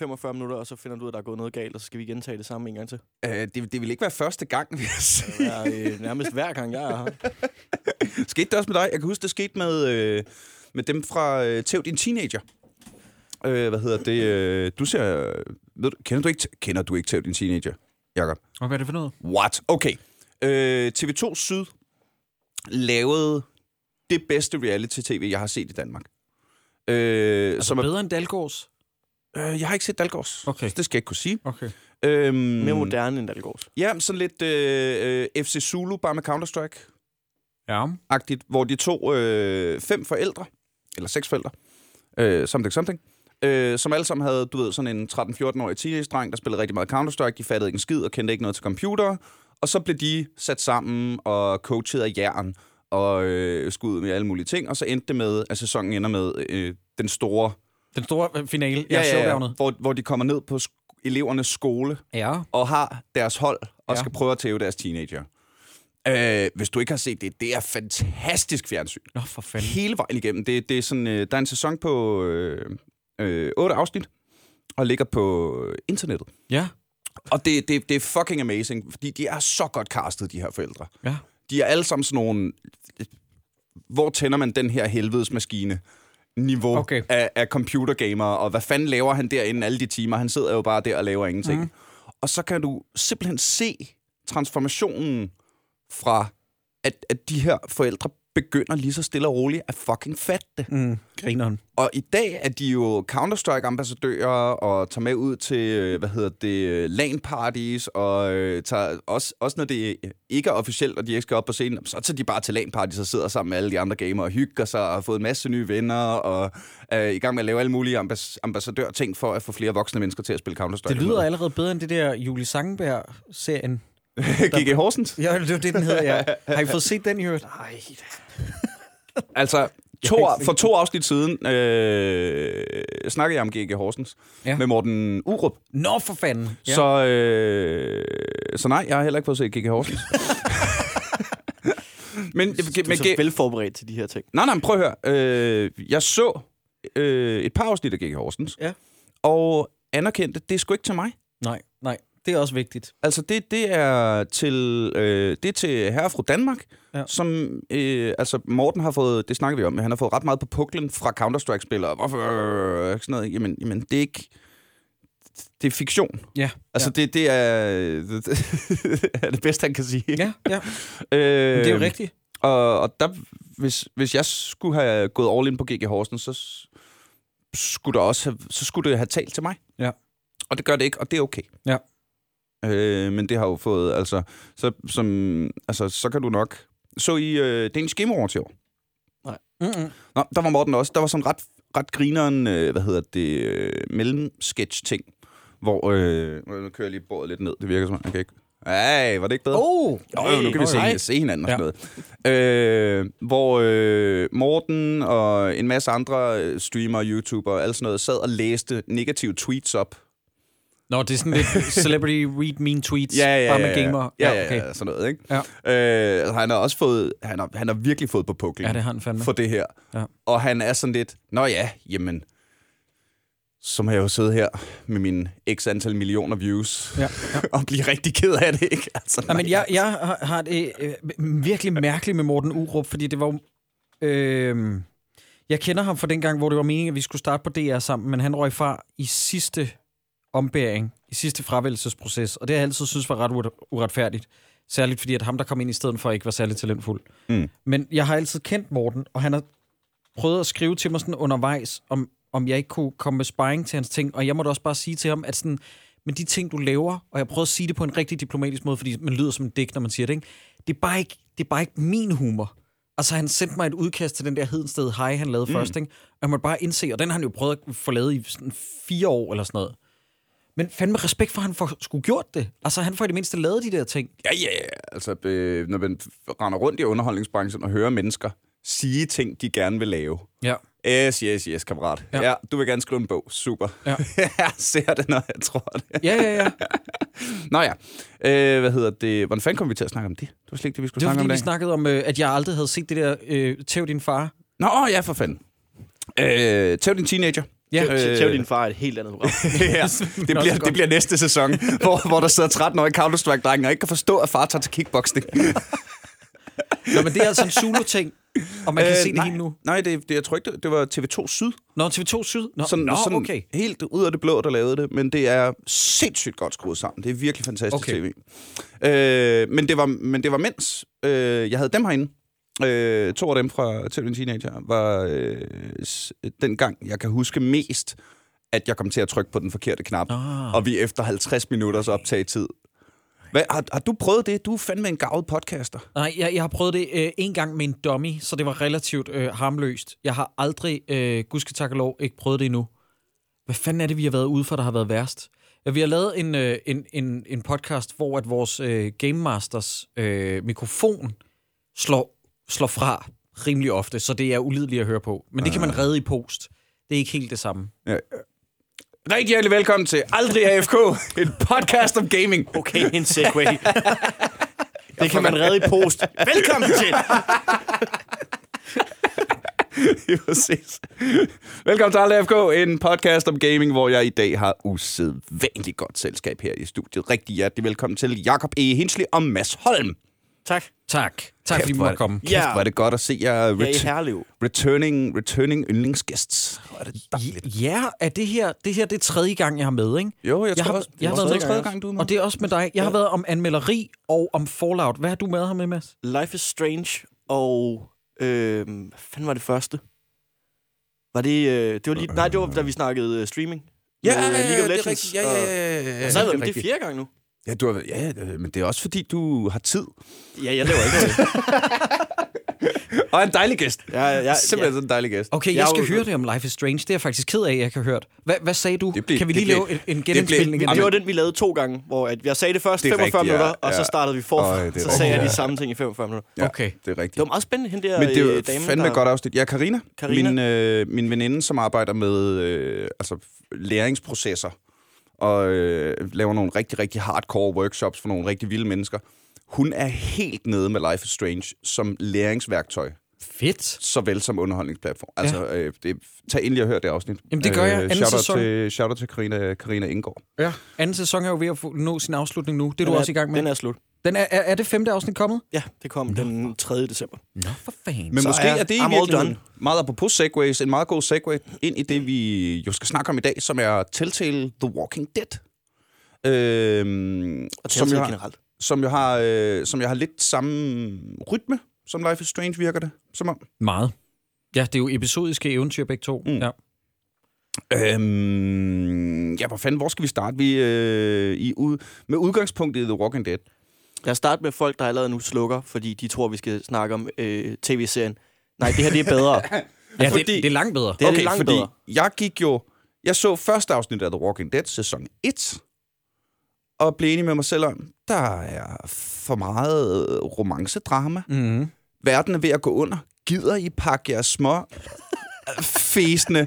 45 minutter, og så finder du ud af, at der er gået noget galt, og så skal vi gentage det samme en gang til. Øh, det, det vil ikke være første gang, vil jeg sige. Det er øh, nærmest hver gang, jeg er her. Skete det også med dig? Jeg kan huske, det skete med, øh, med dem fra øh, Tæv din teenager. Øh, hvad hedder det? Øh, du ser... Ved du, kender, du ikke, kender du ikke Tæv din teenager, Jakob? Og hvad er det for noget? What? Okay. Øh, TV2 Syd lavede det bedste reality-tv, jeg har set i Danmark. Øh, Altså som er, bedre end Dalgårds? Øh, jeg har ikke set Dalgårds. Okay. så Det skal jeg ikke kunne sige. Okay. Øhm, Mere moderne end Dalgårds. Ja, sådan lidt øh, øh, FC Zulu, bare med Counter-Strike. Ja. agtigt, hvor de to øh, fem forældre, eller seks forældre, øh, something something, øh, som alle sammen havde, du ved, sådan en 13-14-årig teenage-dreng, der spillede rigtig meget Counter-Strike, de fattede ikke en skid og kendte ikke noget til computer, og så blev de sat sammen og coachet af jern og øh, skudt med alle mulige ting, og så endte det med, at sæsonen ender med øh, den store... Den store øh, finale. Ja, ja, ja. hvor, hvor de kommer ned på sk- elevernes skole Ja. og har deres hold og Ja. skal prøve at tæve deres teenager. Øh, hvis du ikke har set det, det er fantastisk fjernsyn. Nå, for fanden. Hele vejen igennem. Det, det er sådan, øh, der er en sæson på øh, øh, 8 afsnit, og ligger på internettet. Ja. Og det, det, det er fucking amazing, fordi de er så godt castet, de her forældre. Ja. De er alle sammen sådan nogle... Hvor tænder man den her helvedesmaskine? Niveau Okay. af, af computergamer, og hvad fanden laver han derinde alle de timer? Han sidder jo bare der og laver ingenting. Mm. Og så kan du simpelthen se transformationen fra, at, at de her forældre begynder lige så stille og roligt at fucking fatte det. Mm, grineren. Og i dag er de jo Counter-Strike-ambassadører og tager med ud til, øh, hvad hedder det, LAN-parties, og øh, tager også, også når det ikke er officielt, og de ikke skal op på scenen, så tager de bare til LAN-parties og sidder sammen med alle de andre gamere og hygger sig og har fået en masse nye venner og er i gang med at lave alle mulige ambas- ambassadør-ting for at få flere voksne mennesker til at spille Counter-Strike. Det lyder allerede bedre end det der Julie Sangenberg-serien. G.G. Horsens? Ja, det er det, den hedder, ja. Har I fået set den, i øvrigt? Nej. Altså, to, for to afsnit siden øh, snakkede jeg om G.G. Horsens Ja. med Morten Urup. Nå, for fanden. Ja. Så, øh, så nej, jeg har heller ikke fået set G.G. Horsens. men, Du er men, så velforberedt til de her ting. nej, nej, men prøv at høre. Øh, jeg så øh, et par afsnit af G.G. Horsens, Ja. og anerkendte, det er sgu ikke til mig. Nej. Det er også vigtigt. Altså, det, det, er til, øh, det er til herre og fru Danmark, Ja. som... Øh, altså, Morten har fået... Det snakker vi om, han har fået ret meget på puklen fra Counter-Strike-spillere. Hvorfor? Øh, sådan noget. Jamen, jamen, det er ikke... Det er fiktion. Ja. Altså, ja. det, det, er, det, er det bedste, han kan sige. Ja, ja. Øh, Men det er jo rigtigt. Og, og der, hvis, hvis jeg skulle have gået all in på GG Horsen, så skulle, der også have, så skulle det have talt til mig. Ja. Og det gør det ikke, og det er okay. Ja. Øh, men det har jo fået, altså, så, som, altså, så kan du nok... Så i øh, Danish Game Awards i år. Mm-mm. Nå, der var Morten også. Der var sådan ret, ret grineren, øh, hvad hedder det, øh, mellemsketch-ting, hvor... Øh, nu kører jeg lige bordet lidt ned. Det virker som om, jeg kan ikke... Ej, var det ikke bedre? Oh, Jo, jo, nu kan vi se, se hinanden og Ja. sådan noget. Øh, hvor øh, Morten og en masse andre øh, streamere, YouTubere og alt sådan noget, sad og læste negative tweets op. Nå, det er sådan lidt celebrity read mean tweets, bare med gamer. Ja, ja, ja, ja, sådan noget, ikke? Ja. Øh, han har også fået, han har, han har virkelig fået på puklen Ja, det har han fandme. for det her. Ja. Og han er sådan lidt, nå ja, jamen, så må jeg jo sidde her med mine x antal millioner views Ja, og blive rigtig ked af det, ikke? Altså, Nej, men jeg, jeg har, har det øh, virkelig mærkeligt med Morten Urup, fordi det var jo... Øh, jeg kender ham fra den gang, hvor det var meningen, at vi skulle starte på DR sammen, men han røg fra i sidste ombæring, i sidste fravælgelsesproces, og det har jeg altid synes var ret uret- uretfærdigt. Særligt fordi, at ham, der kom ind i stedet for, ikke var særlig talentfuld. Mm. Men jeg har altid kendt Morten, og han har prøvet at skrive til mig sådan undervejs, om, om jeg ikke kunne komme med sparring til hans ting, og jeg måtte også bare sige til ham, at sådan, men de ting, du laver, og jeg prøver at sige det på en rigtig diplomatisk måde, fordi man lyder som en dæk, når man siger det, ikke? Det, er bare ikke, det er bare ikke min humor. Altså, han sendte mig et udkast til den der Hedensted Hej, han lavede mm. først, ikke? Og jeg måtte bare indse, og den har han jo prøvet at få lavet i sådan fire år eller sådan noget. Men fandme respekt for, at han får skulle gjort det. Altså, han får i det mindste lavet de der ting. Ja, ja, ja. Altså, øh, når man render rundt i underholdningsbranchen og hører mennesker sige ting, de gerne vil lave. Ja. Yes, yes, yes, kammerat. Ja. Ja, du vil gerne skrive en bog. Super. Ja. jeg ser det, når jeg tror det. Ja, ja, ja. Nå ja. Øh, hvad hedder det? Hvordan fanden kom vi til at snakke om det? Det var slet ikke det, vi skulle Det var snakke fordi, om i vi snakkede om, øh, at jeg aldrig havde set det der øh, Tæv din far. Nå, ja, for fanden. Øh, Tæv din teenager. Ja. Øh, Tæv din far er et helt andet program. ja, det, bliver, det bliver næste sæson, hvor, hvor der sidder 13-årige Counter-Strike-drenge og ikke kan forstå, at far tager til kickboxing. Nå, men det er altså en Zulu-ting, og man kan se det Øh, nej, helt nu. Nej, det, det, jeg tror ikke, det, det var TV2 Syd. Nå, TV2 Syd? Nå, Sådan, Nå sådan okay. helt ud af det blå, der lavede det. Men det er sindssygt godt skruet sammen. Det er virkelig fantastisk Okay. tv. Øh, men, det var, men det var mens øh, jeg havde dem herinde. Øh, to af dem fra TV Teenager var øh, den gang, jeg kan huske mest, at jeg kom til at trykke på den forkerte knap. Ah. Og vi efter 50 minutters optagetid. Hvad, har, har du prøvet det? Du er fandme en gavet podcaster. Nej, jeg, jeg har prøvet det øh, en gang med en dummy, så det var relativt øh, harmløst. Jeg har aldrig, øh, gudske tak og lov, ikke prøvet det endnu. Hvad fanden er det, vi har været ude for, der har været værst? Ja, vi har lavet en, øh, en, en, en podcast, hvor at vores øh, Game Masters øh, mikrofon slår, slår fra rimelig ofte, så det er ulideligt at høre på. Men det kan man redde i post. Det er ikke helt det samme. Rigtig hjertelig velkommen til Aldrig AFK, en podcast om gaming. Okay, en segway. det kan man redde i post. Velkommen til! Ja, Præcis. Velkommen til Aldrig AFK, en podcast om gaming, hvor jeg i dag har usædvanligt godt selskab her i studiet. Rigtig hjertelig velkommen til Jakob E. Hinsley og Mads Holm. Tak. Tak. Tak, fordi vi hvor er måtte komme. Kæft, Ja. er det godt at se jer Ja, i ret- Herlev. returning, returning yndlingsgæst. Hvor er det dejligt. Ja, er det her, det her det er tredje gang, jeg har med, ikke? Jo, jeg, Jeg tror har- også, jeg har er været også med tredje gang, du er med. Og det er også med dig. Jeg har været om anmelderi og om Fallout. Hvad har du med her med, Mads? Life is Strange og... Øh, hvad fanden var det første? Var det... Øh, det var lige, nej, det var da vi snakkede øh, streaming. Ja, Med, ja, øh, ja, League of det er Legends. rigtigt. Ja, ja, ja, ja, ja, Og så har jeg det været er med det er rigtigt. fjerde gang nu. Ja, du har, ja, ja, men det er også fordi, du har tid. Ja, jeg laver ikke noget. Og en dejlig gæst. Ja, ja, Simpelthen sådan en dejlig gæst. Okay, Jeg jeg skal jo- høre det om Life is Strange. Det er jeg faktisk ked af, at jeg har hørt. Hvad, hvad sagde du? Det blev- kan vi det lige lave en, en genindspilning? Ja, af det var det? den, vi lavede to gange, hvor at jeg sagde det først Det er 45 rigtigt, ja, minutter, og så ja. startede vi forfra. Øj, det så sagde jeg rigtigt. de samme ting i 45 minutter. Ja, Okay. det er rigtigt. Det var meget spændende, hende der Men det er øh, dame, fandme der... godt afsnit. Ja, Karina. Karina. Min, øh, min veninde, som arbejder med øh, altså, læringsprocesser og øh, laver nogle rigtig, rigtig hardcore workshops for nogle rigtig vilde mennesker. Hun er helt nede med Life is Strange som læringsværktøj, Fedt. såvel som underholdningsplatform. Altså, øh, det, tag endelig og hør det afsnit. Øh, Jamen, det gør jeg. Anden shout out sæson. til, shout out til Karina, Karina Indgaard. Ja. Anden sæson er jo ved at få, nå sin afslutning nu. Det er Den du også i gang med. Den er slut. Den er, er, er det femte afsnit kommet? Ja, det kom den 3. december. Nå, for fanden. Men Så måske er er, det i I'm virkeligheden meget apropos segways, en meget god segway ind i det, vi jo skal snakke om i dag, som er Telltale The Walking Dead. Øhm, Og som, har, generelt. som, jo har, øh, som jeg har lidt samme rytme, som Life is Strange virker det, som om. Meget. Ja, det er jo episodiske eventyr begge to. Mm. Ja. Øhm, ja, hvor fanden, hvor skal vi starte? Vi, øh, i ud, med udgangspunkt i The Walking Dead. Jeg starter med folk, der allerede nu slukker, fordi de tror, vi skal snakke om øh, tv-serien. Nej, det her det er bedre. Ja, Fordi- det, det er langt bedre. Det er det langt fordi bedre. jeg gik jo... Jeg så første afsnit af The Walking Dead, sæson 1, og blev enig med mig selv om, der er for meget romancedrama. Mm-hmm. Verden er ved at gå under. Gider I pakke jeres små fæsende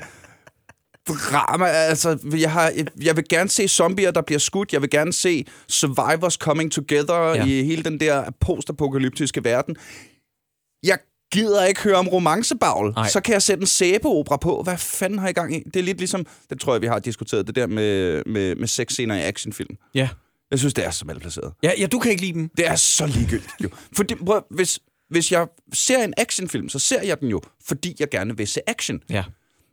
drama? Altså, jeg, har, jeg vil gerne se zombier, der bliver skudt. Jeg vil gerne se survivors coming together Ja. i hele den der postapokalyptiske verden. Jeg gider ikke høre om romancebagl. Så kan jeg sætte en sæbeopera på. Hvad fanden har I gang i? Det er lidt ligesom, det tror jeg, vi har diskuteret, det der med, med, med sexscener i actionfilm. Ja. Jeg synes, det er så malplaceret. ja. Ja, du kan ikke lide dem. Det er så ligegyldigt, jo. Fordi, prøv, hvis, hvis jeg ser en actionfilm, så ser jeg den jo, fordi jeg gerne vil se action. Ja.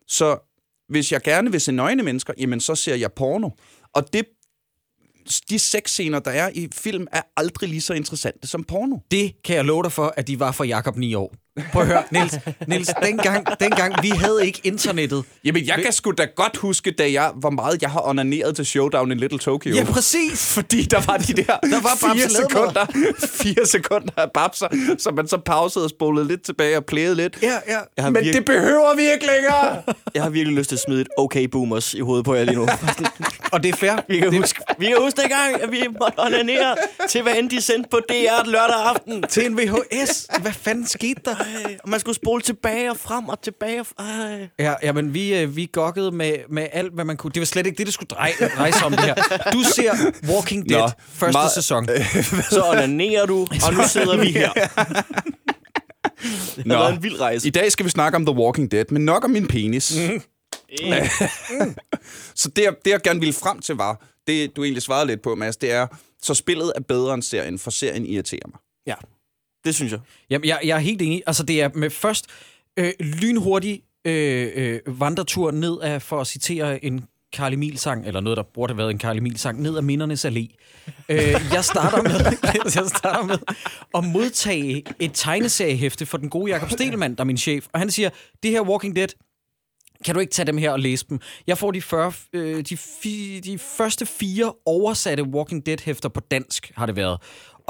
Så hvis jeg gerne vil se nøgne mennesker, jamen så ser jeg porno. Og det, de sexscener, der er i film, er aldrig lige så interessante som porno. Det kan jeg love dig for, at de var for Jakob 9 år. Prøv at høre, Niels. Niels dengang, dengang, vi havde ikke internettet. Jamen, jeg kan sgu da godt huske, da jeg, hvor meget jeg har onaneret til Showdown in Little Tokyo. Ja, præcis. Fordi der var de der, Der var fire, sekunder, fire sekunder af babser, så man så pausede og spolede lidt tilbage og plæede lidt. Ja, ja. Men virke, det behøver vi ikke længere! jeg har virkelig lyst til at smide et okay boomers i hovedet på jer lige nu. Og det er fair. Vi kan, huske, vi kan huske dengang, at vi måtte onanere til, hvad end de sendte på DR lørdag aften. Til en VHS. Hvad fanden skete der? Ej, og man skulle spole tilbage og frem og tilbage. Og f- Ej. Ja, jamen, vi, øh, vi gokkede med, med alt, hvad man kunne. Det var slet ikke det, det skulle dreje, dreje sig om det her. Du ser Walking Dead, Nå, første meget- sæson. Så onanerer du, og nu sidder vi her. Det har Nå. været en vild rejse. I dag skal vi snakke om The Walking Dead, men nok om min penis. Mm. Så det, det, jeg gerne ville frem til, var, det du egentlig svarede lidt på, Mads, det er, så spillet er bedre end serien, for serien irriterer mig. Ja, det synes jeg. Jamen, jeg, jeg er helt enig. Altså, det er med først øh, lynhurtig øh, øh, vandretur ned af, for at citere en Karl Emil-sang, eller noget, der burde have været en Karl Emil-sang, ned ad Mindernes Allé. Øh, jeg, starter med, jeg starter med at modtage et tegneseriehæfte for den gode Jakob Stelmann, der er min chef, og han siger, det her Walking Dead, kan du ikke tage dem her og læse dem? Jeg får de, 40, øh, de, fi, de første fire oversatte Walking Dead-hæfter på dansk, har det været.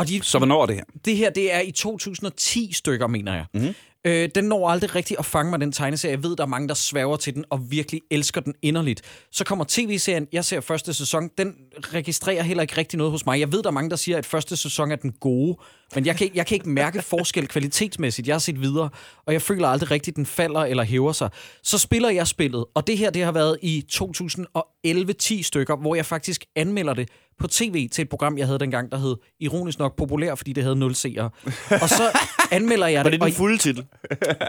Og de, Så hvornår er det her? det her, det er i 2010 stykker, mener jeg. Mm-hmm. Øh, den når aldrig rigtig at fange mig, den tegneserie. Jeg ved, der er mange, der sværger til den og virkelig elsker den inderligt. Så kommer tv-serien, jeg ser første sæson, den registrerer heller ikke rigtig noget hos mig. Jeg ved, der er mange, der siger, at første sæson er den gode, men jeg kan, ikke- jeg kan ikke mærke forskel kvalitetsmæssigt. Jeg har set videre, og jeg føler aldrig rigtigt, den falder eller hæver sig. Så spiller jeg spillet, og det her, det har været i 2011-10 stykker, hvor jeg faktisk anmelder det på tv til et program, jeg havde dengang, der hed ironisk nok populær, fordi det havde 0 seere. Og så anmelder jeg Var det, det og den fulde titel?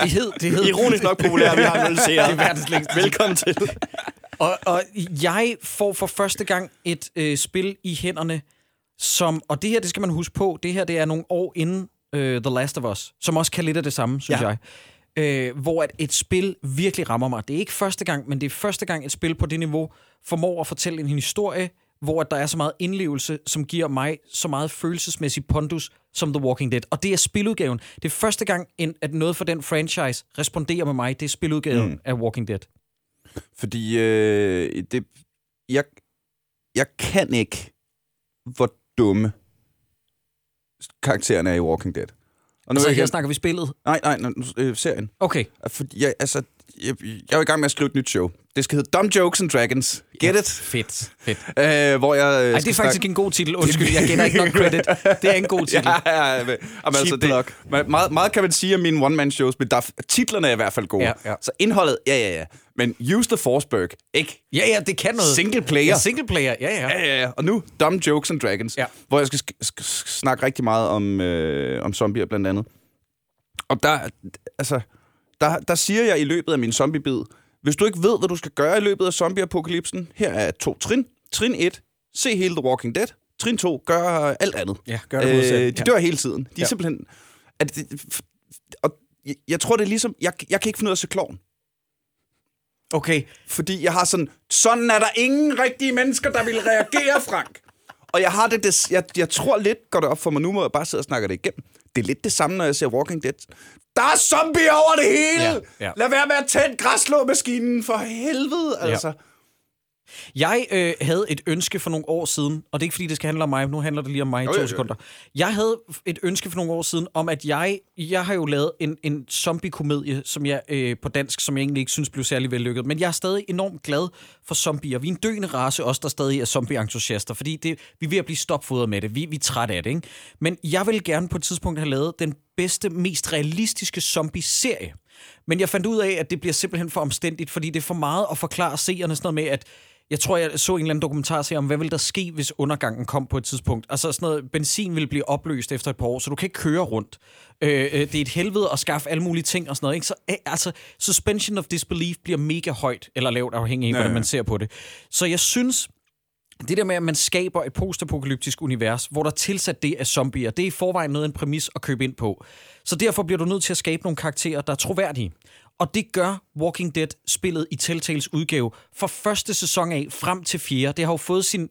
det hed, det hed Ironisk nok populær, vi har nul seere. Det er verdens længste. Velkommen til. Og, og jeg får for første gang et øh, spil i hænderne, som, og det her, det skal man huske på, det her, det er nogle år inden øh, The Last of Us, som også kan lidt af det samme, synes ja. jeg. Øh, hvor at et spil virkelig rammer mig. Det er ikke første gang, men det er første gang, et spil på det niveau formår at fortælle en historie, hvor der er så meget indlevelse, som giver mig så meget følelsesmæssig pondus som The Walking Dead. Og det er spiludgaven. Det er første gang, at noget for den franchise responderer med mig. Det er spiludgaven mm. af Walking Dead. Fordi øh, det, jeg, jeg kan ikke, hvor dumme karaktererne er i Walking Dead. Og Så er her snakker vi spillet. Nej, nej, nej nu- øh, serien. Okay. Fordi jeg, altså, jeg, jeg er i gang med at skrive et nyt show. Det skal hedde Dumb Jokes and Dragons. Get it? Fedt. Fedt. Øh, hvor jeg, øh, Ej, det er faktisk en god titel. Undskyld, jeg kender ikke nok credit. Det er en god titel. Ja, ja, ja. men- altså, det, ma- meget, meget kan man sige om mine one-man-shows, men der, er- titlerne er i hvert fald gode. Ja, ja. Så indholdet, ja, ja, ja. Men Use the Forsberg, ikke? Ja, ja, det kan noget. Single player. Ja, single player, ja, ja. Ja, ja, ja. Og nu Dumb Jokes and Dragons, Ja. hvor jeg skal sk- sk- snakke rigtig meget om, øh, om zombier blandt andet. Og der, altså, der, der siger jeg i løbet af min zombiebid, hvis du ikke ved, hvad du skal gøre i løbet af zombieapokalypsen, her er to trin. Trin 1, se hele The Walking Dead. Trin 2, gør alt andet. Ja, gør det modsatte. de Ja. dør hele tiden. De er Ja. simpelthen... At det, og jeg, jeg tror, det er ligesom... Jeg, jeg kan ikke finde ud af at se kloven. Okay. Fordi jeg har sådan, sådan er der ingen rigtige mennesker, der vil reagere, Frank. Og jeg har det, det jeg, jeg tror lidt, går det op for mig nu, hvor jeg bare sidder og snakker det igennem. Det er lidt det samme, når jeg ser Walking Dead. Der er zombier over det hele! Ja, ja. Lad være med at tænde græslåmaskinen, for helvede, altså. Jeg øh, havde et ønske for nogle år siden, og det er ikke fordi, det skal handle om mig, nu handler det lige om mig i Jo, to jo, jo. sekunder. Jeg havde et ønske for nogle år siden om, at jeg, jeg har jo lavet en, en zombie-komedie, som jeg øh, på dansk, som jeg egentlig ikke synes blev særlig vellykket, men jeg er stadig enormt glad for zombier. Vi er en døende race, os der stadig er zombie-entusiaster, fordi det, vi er ved at blive stopfodret med det. Vi, vi er trætte af det, ikke? Men jeg vil gerne på et tidspunkt have lavet den bedste, mest realistiske zombie-serie. Men jeg fandt ud af, at det bliver simpelthen for omstændigt, fordi det er for meget at forklare seerne sådan noget med, at jeg tror, jeg så en eller anden dokumentar om, hvad vil der ske, hvis undergangen kom på et tidspunkt. Altså sådan noget, benzin vil blive opløst efter et par år, så du kan ikke køre rundt. Øh, øh, det er et helvede at skaffe alle mulige ting og sådan noget. Ikke? Så øh, altså, suspension of disbelief bliver mega højt, eller lavt afhængig af, hvordan ja. man ser på det. Så jeg synes, det der med, at man skaber et postapokalyptisk univers, hvor der er tilsat det af zombier, det er i forvejen noget af en præmis at købe ind på. Så derfor bliver du nødt til at skabe nogle karakterer, der er troværdige. Og det gør Walking Dead-spillet i Telltales udgave fra første sæson af frem til fjerde. Det har jo fået sin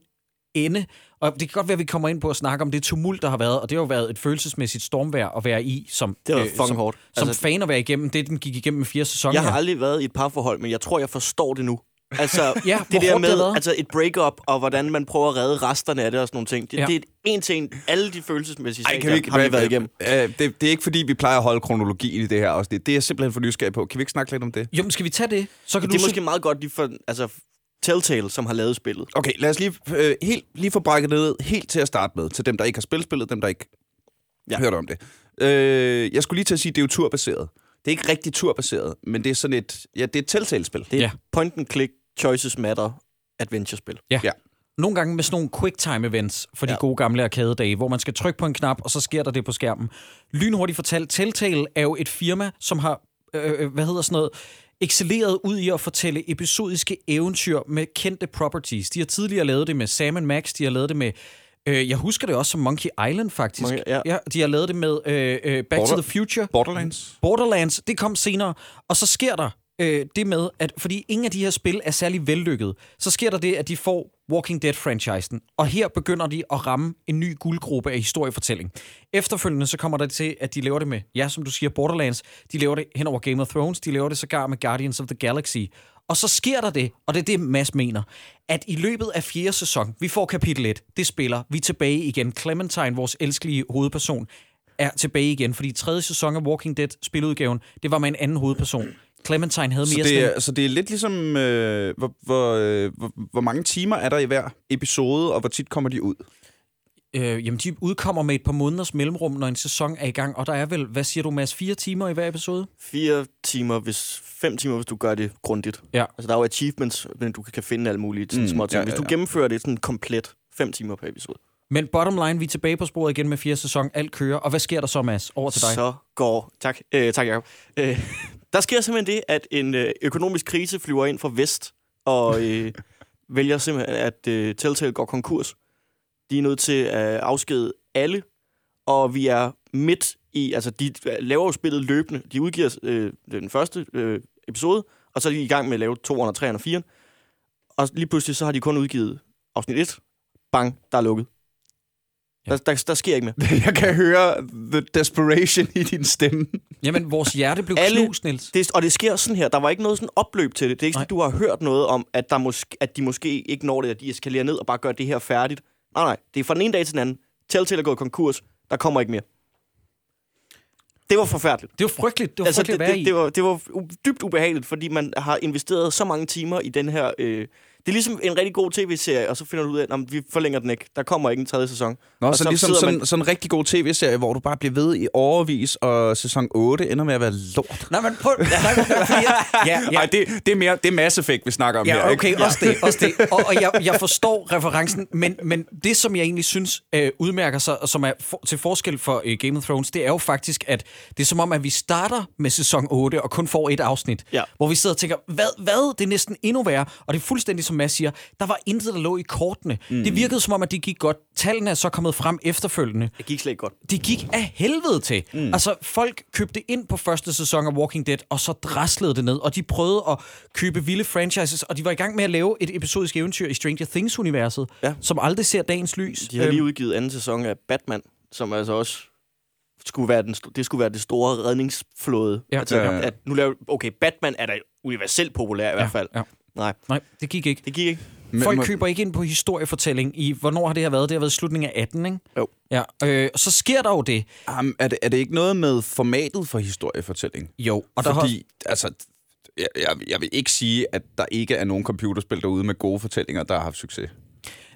ende, og det kan godt være, at vi kommer ind på at snakke om det tumult, der har været, og det har jo været et følelsesmæssigt stormvær at være i, som, Det været fucking som, hårdt. som Altså- fan at være igennem, det den gik igennem fire sæsoner. Jeg har aldrig været i et parforhold, men jeg tror, jeg forstår det nu. Altså, Ja, det der det med været. altså et breakup, og hvordan man prøver at redde resterne af det og sådan nogle ting. Det, Ja. det er en ting, alle de følelsesmæssige Ej, ting, kan vi ikke, har vi været igennem. Øh, det, det er ikke, fordi vi plejer at holde kronologien i det her også. Det, det er jeg simpelthen for nysgerrig på. Kan vi ikke snakke lidt om det? Jo, men skal vi tage det? Så kan Det er du måske meget godt lige for altså, Telltale, som har lavet spillet. Okay, lad os lige, øh, helt, lige få brækket det ned helt til at starte med. Til dem, der ikke har spillet spillet, dem, der ikke ja. Hørt om det. Øh, jeg skulle lige til at sige, at det er jo turbaseret. Det er ikke rigtig turbaseret, men det er sådan et, ja, det er et Telltale-spil. Det er Ja. ja. Choices matter, adventure-spil. Ja. Ja. Nogle gange med sådan nogle quicktime events for de Ja. gode gamle arcade-dage, hvor man skal trykke på en knap, og så sker der det på skærmen. Lynhurtigt fortalt, Telltale er jo et firma, som har, øh, øh, hvad hedder sådan noget, excelleret ud i at fortælle episodiske eventyr med kendte properties. De har tidligere lavet det med Sam Max, de har lavet det med... Øh, jeg husker det også som Monkey Island, faktisk. Monkey- ja. ja de har lavet det med øh, øh, Back Border- to the Future. Borderlands. Borderlands, det kom senere, og så sker der øh, det med, at fordi ingen af de her spil er særlig vellykket, så sker der det, at de får Walking Dead-franchisen, og her begynder de at ramme en ny guldgruppe af historiefortælling. Efterfølgende så kommer der til, at de laver det med, ja, som du siger, Borderlands, de laver det hen over Game of Thrones, de laver det sågar med Guardians of the Galaxy, og så sker der det, og det er det, Mads mener, at i løbet af fjerde sæson, vi får kapitel 1, det spiller, vi er tilbage igen. Clementine, vores elskelige hovedperson, er tilbage igen, fordi tredje sæson af Walking Dead spiludgaven, det var med en anden hovedperson. Clementine havde Så mere det, sådan er, så det er lidt ligesom, øh, hvor, hvor, øh, hvor, hvor mange timer er der i hver episode, og hvor tit kommer de ud? Øh, jamen, de udkommer med et par måneders mellemrum, når en sæson er i gang, og der er vel, hvad siger du, Mads, fire timer i hver episode? Fire timer, hvis fem timer, hvis du gør det grundigt. Ja. Altså, der er jo achievements, men du kan finde alle mulige sådan, Mm, små ting. ja, Hvis ja, du ja. gennemfører det sådan komplet, fem timer per episode, Men bottom line, vi er tilbage på sporet igen med fire sæson, alt kører, og hvad sker der så, Mads? Over til dig. så går... Tak, øh, tak Jacob. Øh, der sker simpelthen det, at en øh, økonomisk krise flyver ind fra vest, og øh, vælger simpelthen, at øh, Telltale går konkurs. De er nødt til at afskede alle, og vi er midt i... Altså, de laver jo spillet løbende. De udgiver øh, den første øh, episode, og så er de i gang med at lave 200, 300 og 4. Og lige pludselig, så har de kun udgivet afsnit 1. Bang, der er lukket. Ja. Der, der, der sker ikke mere. Jeg kan høre the desperation i din stemme. Jamen, vores hjerte blev Alle- knust, Niels. Det, og det sker sådan her. Der var ikke noget sådan opløb til det. Det er ikke sådan, du har hørt noget om, at, der måske, at de måske ikke når det, at de eskalerer ned og bare gør det her færdigt. Nej, nej. Det er fra den ene dag til den anden. Telltale er gået konkurs. Der kommer ikke mere. Det var forfærdeligt. Det var frygteligt. Det var Altså, frygteligt det, at være det, i. det, var, det var dybt ubehageligt, fordi man har investeret så mange timer i den her... Øh, det er ligesom en rigtig god tv-serie, og så finder du ud af, at vi forlænger den ikke. Der kommer ikke en tredje sæson. Nå, Og så, så ligesom sådan, man- sådan en rigtig god tv-serie, hvor du bare bliver ved i overvis, og sæson 8 ender med at være lort. Nej, men prøv... Nej, men, fordi, ja, ja, Ej, det, det, er mere, det er Mass Effect, vi snakker om her. Ja, ikke? okay, også det. Også det. Og, og jeg, jeg forstår referencen, men, men det, som jeg egentlig synes øh, udmærker sig, og som er for, til forskel for øh, Game of Thrones, det er jo faktisk, at det er som om, at vi starter med sæson 8 og kun får et afsnit. Ja. Hvor vi sidder og tænker, hvad, hvad? Det er næsten endnu værre. Og det er fuldstændig som Mads siger, der var intet, der lå i kortene. Mm. Det virkede som om, at det gik godt. Tallene er så kommet frem efterfølgende. Det gik slet ikke godt. Det gik af helvede til. Mm. Altså, folk købte ind på første sæson af Walking Dead, og så draslede det ned. Og de prøvede at købe vilde franchises, og de var i gang med at lave et episodisk eventyr i Stranger Things-universet, Ja. som aldrig ser dagens lys. De har lige udgivet anden sæson af Batman, som altså også skulle være den, det skulle være det store redningsflåde. Ja. Altså, Ja, ja. At nu laver, okay, Batman er da universelt populær i hvert fald. Ja. Nej, Nej, det gik ikke. det gik ikke. Men- Folk køber ikke ind på historiefortælling i, hvornår har det her været? Det har været i slutningen af 18, ikke? Jo. Ja, øh, så sker der jo det. Um, er, det, er det ikke noget med formatet for historiefortælling? Jo, og der har, Fordi, altså, jeg, jeg, jeg vil ikke sige, at der ikke er nogen computerspil derude med gode fortællinger, der har haft succes.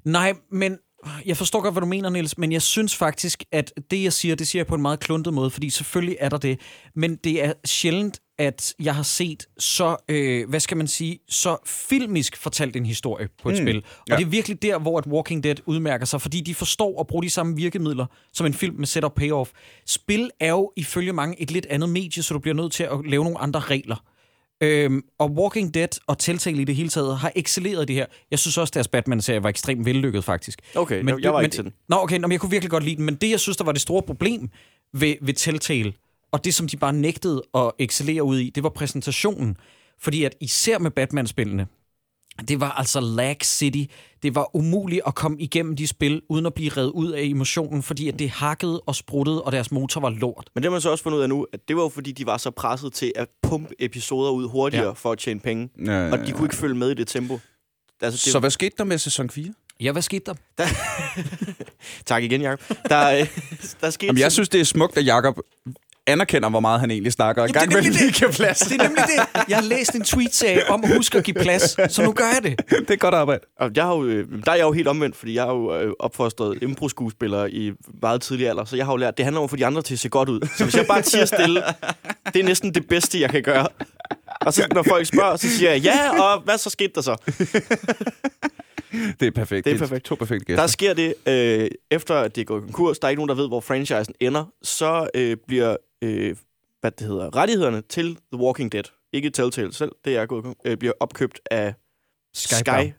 Nej, men jeg forstår godt, hvad du mener, Niels, men jeg synes faktisk, at det, jeg siger, det siger jeg på en meget kluntet måde, fordi selvfølgelig er der det, men det er sjældent, at jeg har set så, øh, hvad skal man sige, så filmisk fortalt en historie på et mm, spil. Og ja. det er virkelig der, hvor at Walking Dead udmærker sig, fordi de forstår at bruge de samme virkemidler som en film med setup payoff. Spil er jo ifølge mange et lidt andet medie, så du bliver nødt til at lave nogle andre regler. Øhm, og Walking Dead og Telltale i det hele taget har excelleret det her. Jeg synes også, deres Batman-serie var ekstremt vellykket, faktisk. Okay, jeg- jeg var men, ikke til den. Nå, okay, nå, men jeg kunne virkelig godt lide den. Men det, jeg synes, der var det store problem ved, ved Telltale, og det, som de bare nægtede at excellere ud i, det var præsentationen. Fordi at især med Batman-spillene, det var altså lag city. Det var umuligt at komme igennem de spil, uden at blive revet ud af emotionen, fordi at det hakkede og spruttede, og deres motor var lort. Men det har man så også fundet ud af nu, at det var jo fordi, de var så presset til at pumpe episoder ud hurtigere Ja. ja. for at tjene penge. Ja, Og de kunne ikke følge med i det tempo. Altså, det, Så hvad skete der med sæson 4? Ja, hvad skete der? Tak igen, Jacob. Der, øh, der skete Jamen, jeg synes, det er smukt, at Jacob anerkender, hvor meget han egentlig snakker. Og Jamen, gang det er med nemlig lige give plads. Det er nemlig det. Jeg har læst en tweet-serie om at huske at give plads, så nu gør jeg det. det er godt arbejde. Og jeg har jo, øh, der er jeg jo helt omvendt, fordi jeg har jo øh, opfostret impro-skuespillere i meget tidlig alder, så jeg har jo lært, det handler om at få de andre til at se godt ud. Så hvis jeg bare siger stille, det er næsten det bedste, jeg kan gøre. Og så når folk spørger, så siger jeg, ja, og hvad så skete der så? Det er perfekt. Det er perfekt. To perfekte gæster. Der sker det, øh, efter at det er gået konkurs, der er ikke nogen, der ved, hvor franchisen ender, så øh, bliver øh, hvad det hedder, rettighederne til The Walking Dead ikke Telltale selv, det er gået, øh, bliver opkøbt af Skybound. Sky,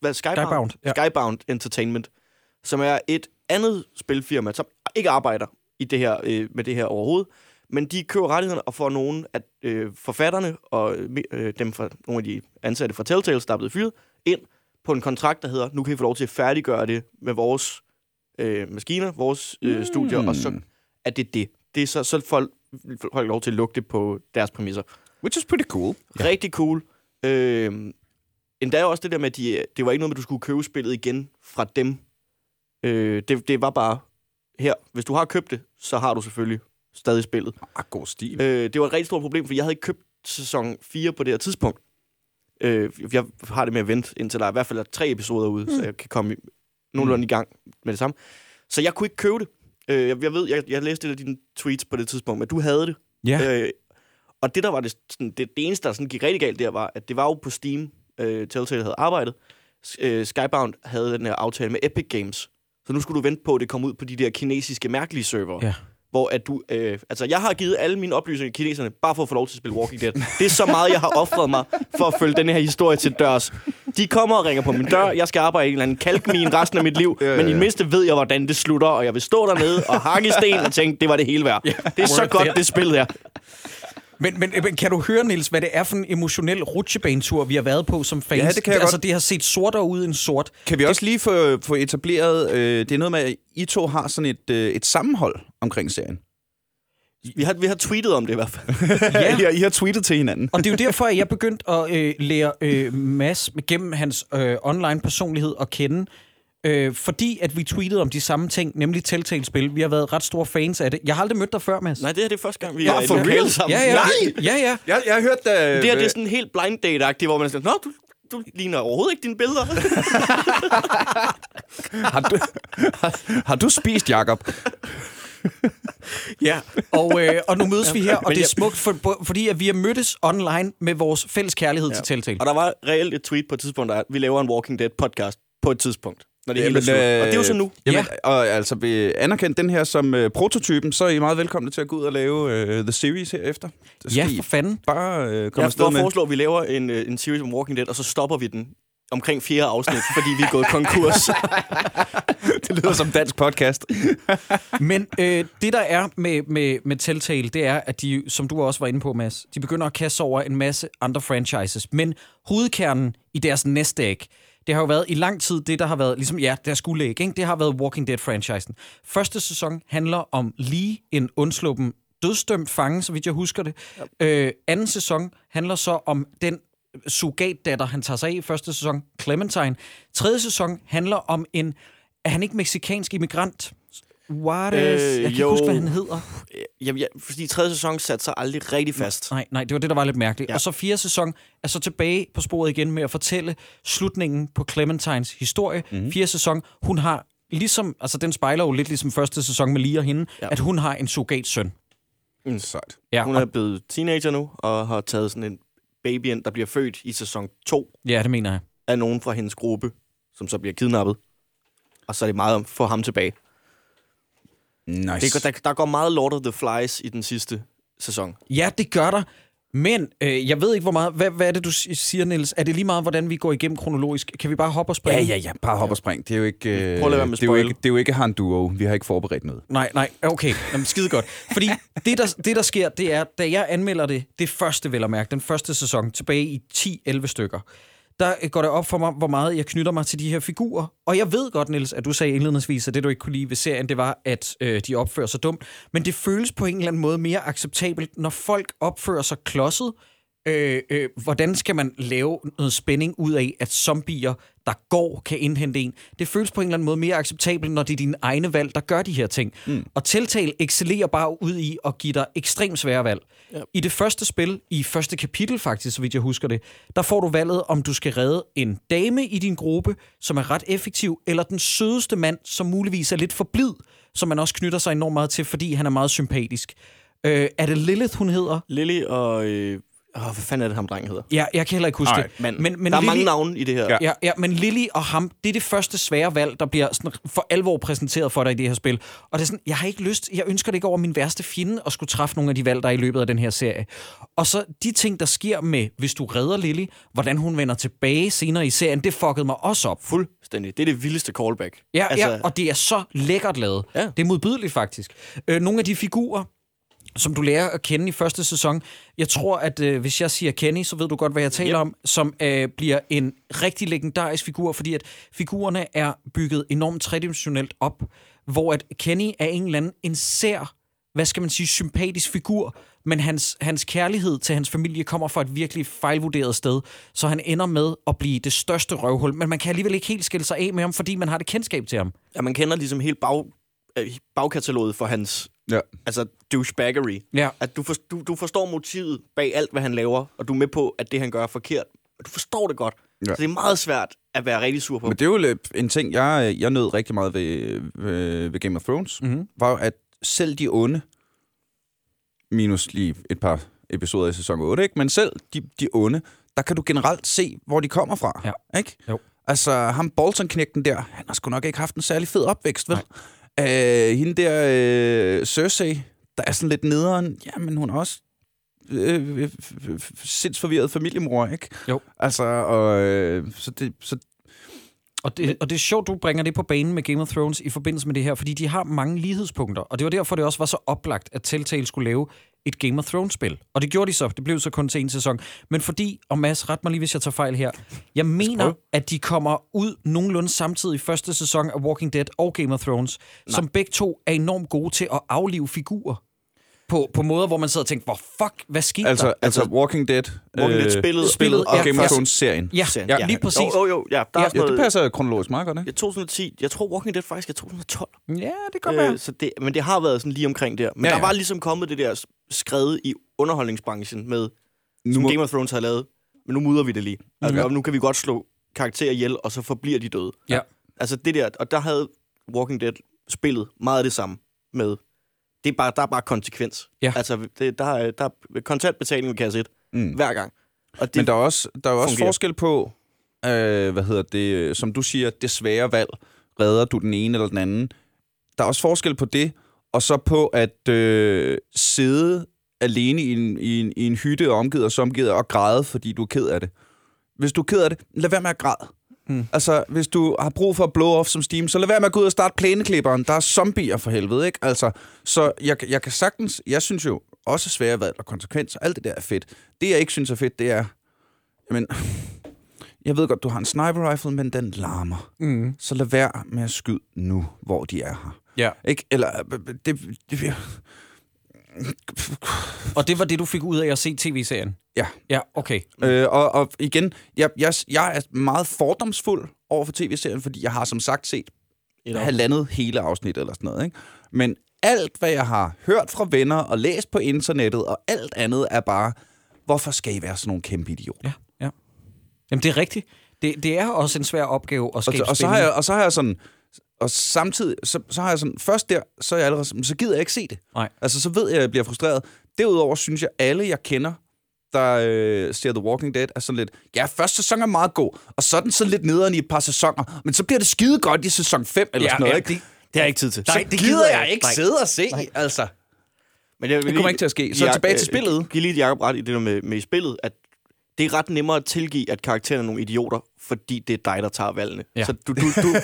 hvad, Skybound? Skybound, ja. Skybound Entertainment, som er et andet spilfirma, som ikke arbejder i det her, øh, med det her overhovedet, men de køber rettighederne og får nogle af øh, forfatterne og øh, dem fra nogle af de ansatte fra Telltale, der er blevet fyret, ind på en kontrakt, der hedder, nu kan I få lov til at færdiggøre det med vores øh, maskiner, vores øh, studier, og så er det det. Det er så, så folk, folk lov til at lukke det på deres præmisser. Which is pretty cool. Ja. Rigtig cool. Øh, endda også det der med, at de, det var ikke noget med, at du skulle købe spillet igen fra dem. Øh, det, det var bare her. Hvis du har købt det, så har du selvfølgelig stadig spillet. Ah, god stil. Øh, det var et rigtig stort problem, for jeg havde ikke købt sæson 4 på det her tidspunkt. Øh, jeg har det med at vente, indtil der er i hvert fald er tre episoder ude, mm. så jeg kan komme nogenlunde i gang med det samme. Så jeg kunne ikke købe det. Øh, jeg, jeg ved, jeg, jeg læste lidt af dine tweets på det tidspunkt, men du havde det. Ja. Øh, og det, der var det, sådan, det, det eneste, der sådan gik rigtig galt der, var, at det var jo på Steam, øh, Telltale havde arbejdet. Øh, Skybound havde den her aftale med Epic Games. Så nu skulle du vente på, at det kom ud på de der kinesiske mærkelige server. Ja. Hvor at du... Øh, altså, jeg har givet alle mine oplysninger til kineserne, bare for at få lov til at spille Walking Dead. Det er så meget, jeg har offret mig for at følge den her historie til dørs. De kommer og ringer på min dør. Jeg skal arbejde i en eller anden kalkmine resten af mit liv. Ja, ja, Men i ja. det mindste ved jeg, hvordan det slutter. Og jeg vil stå dernede og hakke i sten og tænke, det var det hele værd. Det er så godt, det spil her. Men, men, men kan du høre, Nils, hvad det er for en emotionel rutsjebanetur, vi har været på som fans? Ja, det kan jeg altså, godt. det har set sortere ud end sort. Kan vi også lige få, få etableret, øh, det er noget med, at I to har sådan et, øh, et sammenhold omkring serien. Vi har, vi har tweetet om det i hvert fald. Ja. I, har, I har tweetet til hinanden. Og det er jo derfor, at jeg begyndte at øh, lære øh, Mads gennem hans øh, online personlighed at kende. Øh, fordi at vi tweetede om de samme ting, nemlig Telltale-spil. Vi har været ret store fans af det. Jeg har aldrig mødt dig før, Mads. Nej, det her det er første gang, vi Ja, er for real? sammen. Ja, ja. Nej! Ja, ja. Jeg, jeg har hørt... Øh, Det her det er sådan helt blind date-agtigt, hvor man siger, Nå, du, du ligner overhovedet ikke dine billeder. har, du, har, har du spist, Jacob? Ja, og, øh, og nu mødes vi her, og det er jeg- smukt, for, fordi at vi har mødtes online med vores fælles kærlighed ja. til Telltale. og der var reelt et tweet på et tidspunkt, der er, at vi laver en Walking Dead podcast på et tidspunkt. Når det hele er Jamen, slut. øh, Og det er jo så nu. Jamen, og altså, vi anerkendt den her som øh, prototypen, så er I meget velkomne til at gå ud og lave øh, The Series herefter. Det Ja, for fanden. bare øh, komme Jeg afsted med. foreslår, at vi laver en, øh, en series om Walking Dead, og så stopper vi den omkring fjerde afsnit, fordi vi er gået konkurs. Det lyder som dansk podcast. Men øh, det, der er med, med, med Telltale, det er, at de, som du også var inde på, Mads, de begynder at kaste over en masse andre franchises. Men hovedkernen i deres næste æg, det har jo været i lang tid det, der har været, ligesom ja, deres guldæg, ikke? det har været Walking Dead-franchisen. Første sæson handler om Lee, en undsluppen dødsdømt fange, så vidt jeg husker det. Øh, anden sæson handler så om den surrogatdatter, han tager sig af i første sæson, Clementine. Tredje sæson handler om en, er han ikke meksikansk immigrant? Juarez, øh, jeg kan ikke jo. huske, hvad han hedder. Jamen, ja, fordi tredje sæson satte sig aldrig rigtig fast. Nej, nej, det var det, der var lidt mærkeligt. Ja. Og så fjerde sæson er så tilbage på sporet igen med at fortælle slutningen på Clementines historie. Mm-hmm. Fjerde sæson, hun har ligesom, altså den spejler jo lidt ligesom første sæson med Lee og hende, ja. At hun har en surrogat-søn. Sejt. Ja, Hun og, er blevet teenager nu, og har taget sådan en baby ind, der bliver født i sæson 2 ja, det mener jeg. af nogen fra hendes gruppe, som så bliver kidnappet. Og så er det meget om at få ham tilbage. Nice. Det, der, der går meget Lord of the Flies i den sidste sæson. Ja, det gør der. Men øh, jeg ved ikke, hvor meget... Hvad, hvad er det, du si- siger, Niels? Er det lige meget, hvordan vi går igennem kronologisk? Kan vi bare hoppe og Ja, springe? ja, ja. Bare hop og spring. Det er jo ikke, øh, Prøv at lade være med det er jo ikke, det er jo ikke Han Duo. Vi har ikke forberedt noget. Nej, nej, okay. Jamen, skide godt. Fordi det der, det, der sker, det er, da jeg anmelder det, det første, vel at mærke, den første sæson, tilbage i 10-11 stykker, der går det op for mig, hvor meget jeg knytter mig til de her figurer. Og jeg ved godt, Niels, at du sagde indledningsvis, at det, du ikke kunne lide ved serien, det var, at øh, de opfører sig dumt. Men det føles på en eller anden måde mere acceptabelt, når folk opfører sig klodset. Øh, øh, hvordan skal man lave noget spænding ud af, at zombier, der går, kan indhente en? Det føles på en eller anden måde mere acceptabelt, når det er dine egne valg, der gør de her ting. Mm. Og Telltale excellerer bare ud i at give dig ekstremt svære valg. Ja. I det første spil, i første kapitel faktisk, så vidt jeg husker det, der får du valget, om du skal redde en dame i din gruppe, som er ret effektiv, eller den sødeste mand, som muligvis er lidt for blid, som man også knytter sig enormt meget til, fordi han er meget sympatisk. Øh, er det Lilith, hun hedder? Lily og... Øh, Åh, hvad fanden er det, ham dreng hedder? Ja, jeg kan heller ikke huske Nej, det. Men, men, men der er Lily, mange navne i det her. Ja. Ja, ja, men Lily og ham, det er det første svære valg, der bliver sådan for alvor præsenteret for dig i det her spil. Og det er sådan, jeg har ikke lyst, jeg ønsker det ikke over min værste fjende at skulle træffe nogle af de valg, der er i løbet af den her serie. Og så de ting, der sker med, hvis du redder Lily, hvordan hun vender tilbage senere i serien, det fuckede mig også op. Fuldstændig. Det er det vildeste callback. Ja, altså, ja, og det er så lækkert lavet. Ja. Det er modbydeligt faktisk. Øh, nogle af de figurer, som du lærer at kende i første sæson. Jeg tror, at øh, hvis jeg siger Kenny, så ved du godt, hvad jeg taler Yep. om, som øh, bliver en rigtig legendarisk figur, fordi at figurerne er bygget enormt tredimensionelt op, hvor at Kenny er en eller anden en sær, hvad skal man sige, sympatisk figur, men hans, hans kærlighed til hans familie kommer fra et virkelig fejlvurderet sted, så han ender med at blive det største røvhul, men man kan alligevel ikke helt skille sig af med ham, fordi man har det kendskab til ham. Ja, man kender ligesom helt bag, øh, bagkataloget for hans Ja. altså douchebaggery. Ja. At du, for, du, du forstår motivet bag alt, hvad han laver, og du er med på, at det, han gør, er forkert. Og du forstår det godt. Ja. Så det er meget svært at være rigtig sur på. Men det er jo en ting, jeg, jeg nød rigtig meget ved, ved, ved Game of Thrones, Mhm. var jo, at selv de onde, minus lige et par episoder i sæson 8, ikke? men selv de, de onde, der kan du generelt se, hvor de kommer fra. Ja. Ikke? Jo. Altså, ham Bolton-knægten der, han har sgu nok ikke haft en særlig fed opvækst, vel? Øh, hende der, øh, Cersei, der er sådan lidt nederen, ja, men hun er også øh, øh, sindsforvirret familiemor, ikke? Jo. Altså, og, øh, så, det, så Og det, og det er sjovt, du bringer det på banen med Game of Thrones i forbindelse med det her, fordi de har mange lighedspunkter. Og det var derfor, det også var så oplagt, at Telltale skulle lave et Game of Thrones-spil. Og det gjorde de så. Det blev så kun til en sæson. Men fordi, og Mads, ret mig lige, hvis jeg tager fejl her. Jeg mener, prøve. at de kommer ud nogenlunde samtidig i første sæson af Walking Dead og Game of Thrones, Nej. som begge to er enormt gode til at aflive figurer. På, på måder, hvor man sidder og tænker, hvor fuck, hvad skete Altså, der? altså Walking Dead, Walking Dead spillet- spillet og ja, Game of Thrones-serien. Ja, Serien. ja, lige præcis. Jo, jo, jo. Ja, der Ja, er Ja, det passer kronologisk meget godt, ikke? Ja, 2010. Jeg tror, Walking Dead faktisk er 2012. Ja, det kan være. Øh, så det, men det har været sådan lige omkring der. Men Ja, ja, ja. der var ligesom kommet det der skrevet i underholdningsbranchen med, Nu som må- Game of Thrones havde lavet. Men nu mudder vi det lige. Altså, Ja. og nu kan vi godt slå karakterer ihjel, og så forbliver de døde. Ja. Altså det der, og der havde Walking Dead spillet meget af det samme med. Det er bare, der er bare konsekvens. Ja. Altså, det, der, er, der er kontantbetaling ved kasse 1 Mm. hver gang. Og det, Men der er også, der er også fungerer. forskel på, øh, hvad hedder det, øh, som du siger, det svære valg. Redder du den ene eller den anden? Der er også forskel på det, og så på at øh, sidde alene i en, i, en, i en hytte og omgivet og omgivet og græde, fordi du er ked af det. Hvis du er ked af det, lad være med at græde. Mm. Altså, hvis du har brug for at blow off som Steam, så lad være med at gå ud og starte plæneklipperen. Der er zombier for helvede, ikke? Altså, så jeg, jeg kan sagtens... Jeg synes jo også svære valg og konsekvenser, alt det der er fedt. Det, jeg ikke synes er fedt, det er... Jamen, jeg ved godt, du har en sniper rifle, men den larmer. Mm. Så lad være med at skyde nu, hvor de er her. Ja. Ikke? Eller... øh, Det, det, Og det var det, du fik ud af at se tv-serien? ja. Ja, okay. Øh, og, og igen, jeg, jeg, jeg er meget fordomsfuld over for tv-serien, fordi jeg har som sagt set Et halvandet hele afsnit eller sådan noget. Ikke? Men alt, hvad jeg har hørt fra venner og læst på internettet, og alt andet er bare, hvorfor skal I være sådan nogle kæmpe idioter? Ja, ja. Jamen, det er rigtigt. Det, det er også en svær opgave at Og, skabe og, så har jeg, og så har jeg sådan, og samtidig, så, så har jeg sådan, først der, så er jeg allerede, sådan, så gider jeg ikke se det. Nej. Altså, så ved jeg, at jeg bliver frustreret. Derudover synes jeg, alle jeg kender, der øh, ser The Walking Dead, er sådan lidt, ja, første sæson er meget god, og så er den så lidt nederen i et par sæsoner, men så bliver det skide godt i sæson 5 eller Ja, sådan noget, ja, ikke? Det har jeg ikke tid til. så Nej, det gider gider jeg jeg ikke Nej. sidde og se, altså. Men jeg vil Det kommer ikke til at ske. Så tilbage til spillet. Giv lige Jacob ret i det der med, med spillet, at det er ret nemmere at tilgive, at karaktererne er nogle idioter, fordi det er dig, der tager valgene. Ja. Så du, du, du,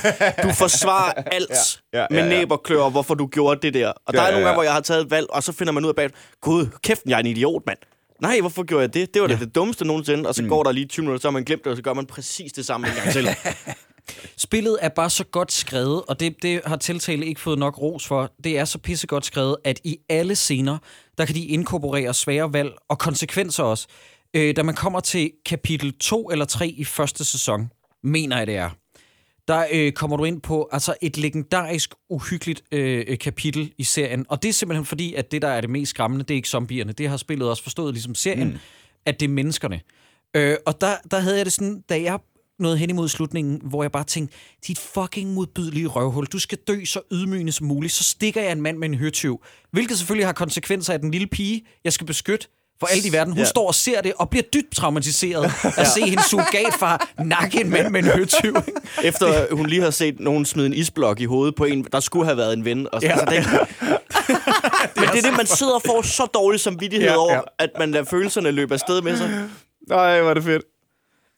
du forsvarer alt Ja, ja, med ja, ja. næb og klør, hvorfor du gjorde det der. Og Ja, der er ja, nogle ja. gange, hvor jeg har taget et valg, og så finder man ud af bag, gud, kæft, jeg er en idiot, mand. Nej, hvorfor gjorde jeg det? Det var da Ja. det dummeste nogensinde. Og så mm. går der lige 20 minutter, så har man glemt det, og så gør man præcis det samme en gang til. Spillet er bare så godt skrevet, og det, det har Telltale ikke fået nok ros for. Det er så pissegodt skrevet, at i alle scener, der kan de inkorporere svære valg og konsekvenser også. Øh, da man kommer til kapitel 2 eller 3 i første sæson, mener jeg det er, der øh, kommer du ind på altså et legendarisk, uhyggeligt øh, øh, kapitel i serien. Og det er simpelthen fordi, at det, der er det mest skræmmende, det er ikke zombierne. Det har spillet også forstået, ligesom serien, mm. at det er menneskerne. Øh, og der, der havde jeg det sådan, da jeg nåede hen imod slutningen, hvor jeg bare tænkte, dit fucking modbydelige røvhul, du skal dø så ydmygende som muligt, så stikker jeg en mand med en høtyv. Hvilket selvfølgelig har konsekvenser af den lille pige, jeg skal beskytte, for alt i verden. Hun Ja. ja. står og ser det, og bliver dybt traumatiseret at se hendes surrogatfar nakke en mand med en høtyv. ikke? Efter hun lige har set nogen smide en isblok i hovedet på en, der skulle have været en ven. Og så, Ja. altså, det, men det er det, man sidder og får så dårlig samvittighed Ja, ja, over, ja. at man lader følelserne løbe afsted med sig. Nej, hvor er det fedt.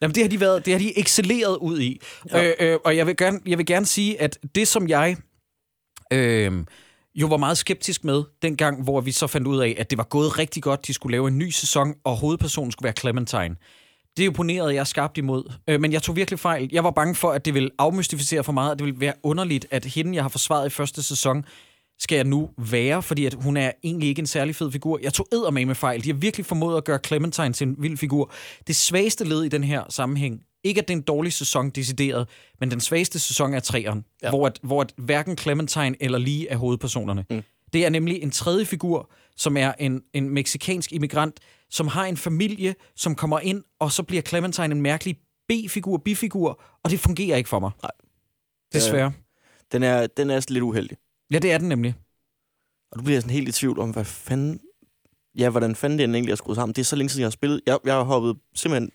Jamen, det har de, været, det har de excelleret ud i. Ja. Øh, øh, og jeg vil, gerne, jeg vil gerne sige, at det, som jeg øh, jo var meget skeptisk med, dengang, hvor vi så fandt ud af, at det var gået rigtig godt, de skulle lave en ny sæson, og hovedpersonen skulle være Clementine. Det oponerede jeg skarpt imod, øh, men jeg tog virkelig fejl. Jeg var bange for, at det ville afmystificere for meget, at det ville være underligt, at hende, jeg har forsvaret i første sæson, skal jeg nu være, fordi at hun er egentlig ikke en særlig fed figur. Jeg tog med med fejl. De har virkelig formået at gøre Clementine til en vild figur. Det svageste led i den her sammenhæng, ikke at det er en dårlig sæson decideret, men den svageste sæson er træeren, ja. Ja. hvor, at, hvor at hverken Clementine eller lige er hovedpersonerne. Mm. Det er nemlig en tredje figur, som er en, en meksikansk immigrant, som har en familie, som kommer ind, og så bliver Clementine en mærkelig B-figur, bifigur, og det fungerer ikke for mig. Nej. Desværre. Den er, den er lidt uheldig. Ja, det er den nemlig. Og du bliver sådan helt i tvivl om, hvad fanden... Ja, hvordan fanden den egentlig er skruet sammen. Det er så længe siden, jeg har spillet. Jeg, jeg har hoppet simpelthen...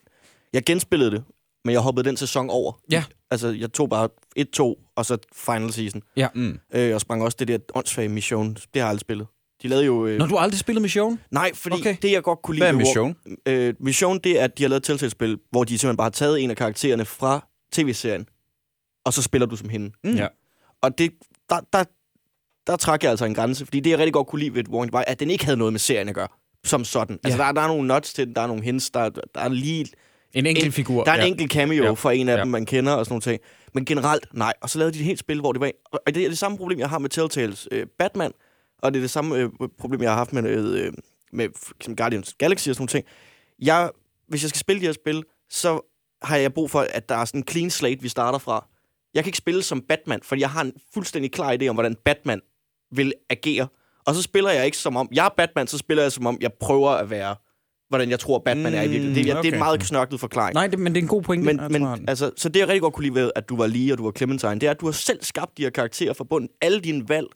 Jeg genspillede det, men jeg hoppede den sæson over. Ja. Altså, jeg tog bare 1-2, og så final season. Ja. Mm. Øh, og sprang også det der åndssvage mission. Det har jeg aldrig spillet. De lavede jo... Øh, Når du har aldrig spillet Mission? Nej, fordi Okay. det, jeg godt kunne lide... Hvad er mission? Øh, mission, det er, at de har lavet et tiltalsspil, hvor de simpelthen bare har taget en af karaktererne fra tv-serien, og så spiller du som hende. Mm. Ja. Og det, der, der, der trak jeg altså en grænse, fordi det, jeg rigtig godt kunne lide ved Warring var, at den ikke havde noget med serien at gøre, som sådan. Altså, Ja. der, der er nogle nuts til den, der er nogle hints, der, der er lige... En enkelt En- figur. Der er en ja. enkelt cameo Ja. for en af Ja. dem, man kender og sådan nogle ting. Men generelt, nej. Og så lavede de et helt spil, hvor det var... Og det er det samme problem, jeg har med Telltales øh, Batman, og det er det samme øh, problem, jeg har haft med, øh, med eksempel Guardians Galaxy og sådan nogle ting. Jeg, hvis jeg skal spille de her spil, så har jeg brug for, at der er sådan en clean slate, vi starter fra. Jeg kan ikke spille som Batman, fordi jeg har en fuldstændig klar idé om, hvordan Batman vil agere. Og så spiller jeg ikke som om... Jeg er Batman, så spiller jeg som om, jeg prøver at være, hvordan jeg tror, Batman mm, er i virkeligheden. Det, er- det er okay. en meget knørklet forklaring. Nej, det, men det er en god pointe. Men, men tror, altså, så det, jeg rigtig godt kunne lide ved, at du var lige og du var Clementine, det er, at du har selv skabt de her karakterer fra bunden. Alle dine valg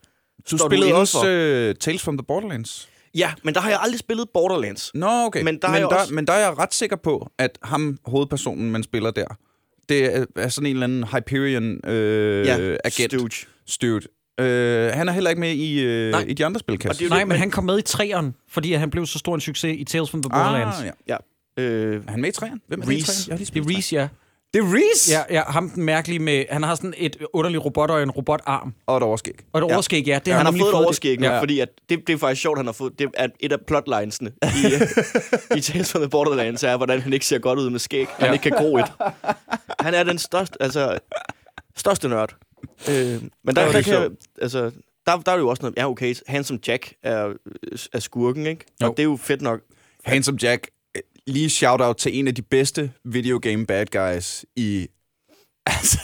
Du står spillede indenfor. også uh, Tales from the Borderlands. Ja, men der har jeg aldrig spillet Borderlands. Nå, okay. Men der er men, jeg der, også- men der er jeg ret sikker på, at ham, hovedpersonen, man spiller der, det er, er sådan en eller anden Hyperion øh, Ja, agent. Stooge. Stewart. Øh, han er heller ikke med i, øh, Nej. i de andre spil, kan Og jeg det Nej, men men- han kom med i træeren, fordi han blev så stor en succes i Tales from the Borderlands. Ah, ja. Ja. Øh, Er han med i træerne? Hvem er med i Reese. Jeg har lige Det er Reese, ja. Det er Reese? ja. Ja, ham den mærkelige med... Han har sådan et underligt robot og en robotarm. Og et overskæg. Og et Ja. overskæg, ja. Det han har nemlig fået et overskæg Ja. ja. fordi at det, det er faktisk sjovt, han har fået. Det er et af plotlinesene i, i Tales from the Borderlands, er, hvordan han ikke ser godt ud med skæg. Han Ja. ikke kan gro et. Han er den største, altså, største nørd. Øh, men der, der, er kan, jeg- altså, der, der er jo også noget, ja okay, Handsome Jack er, er skurken, ikke? Jo. Og det er jo fedt nok. Handsome Jack. øh, Lige shout-out til en af de bedste videogame bad guys i... Altså,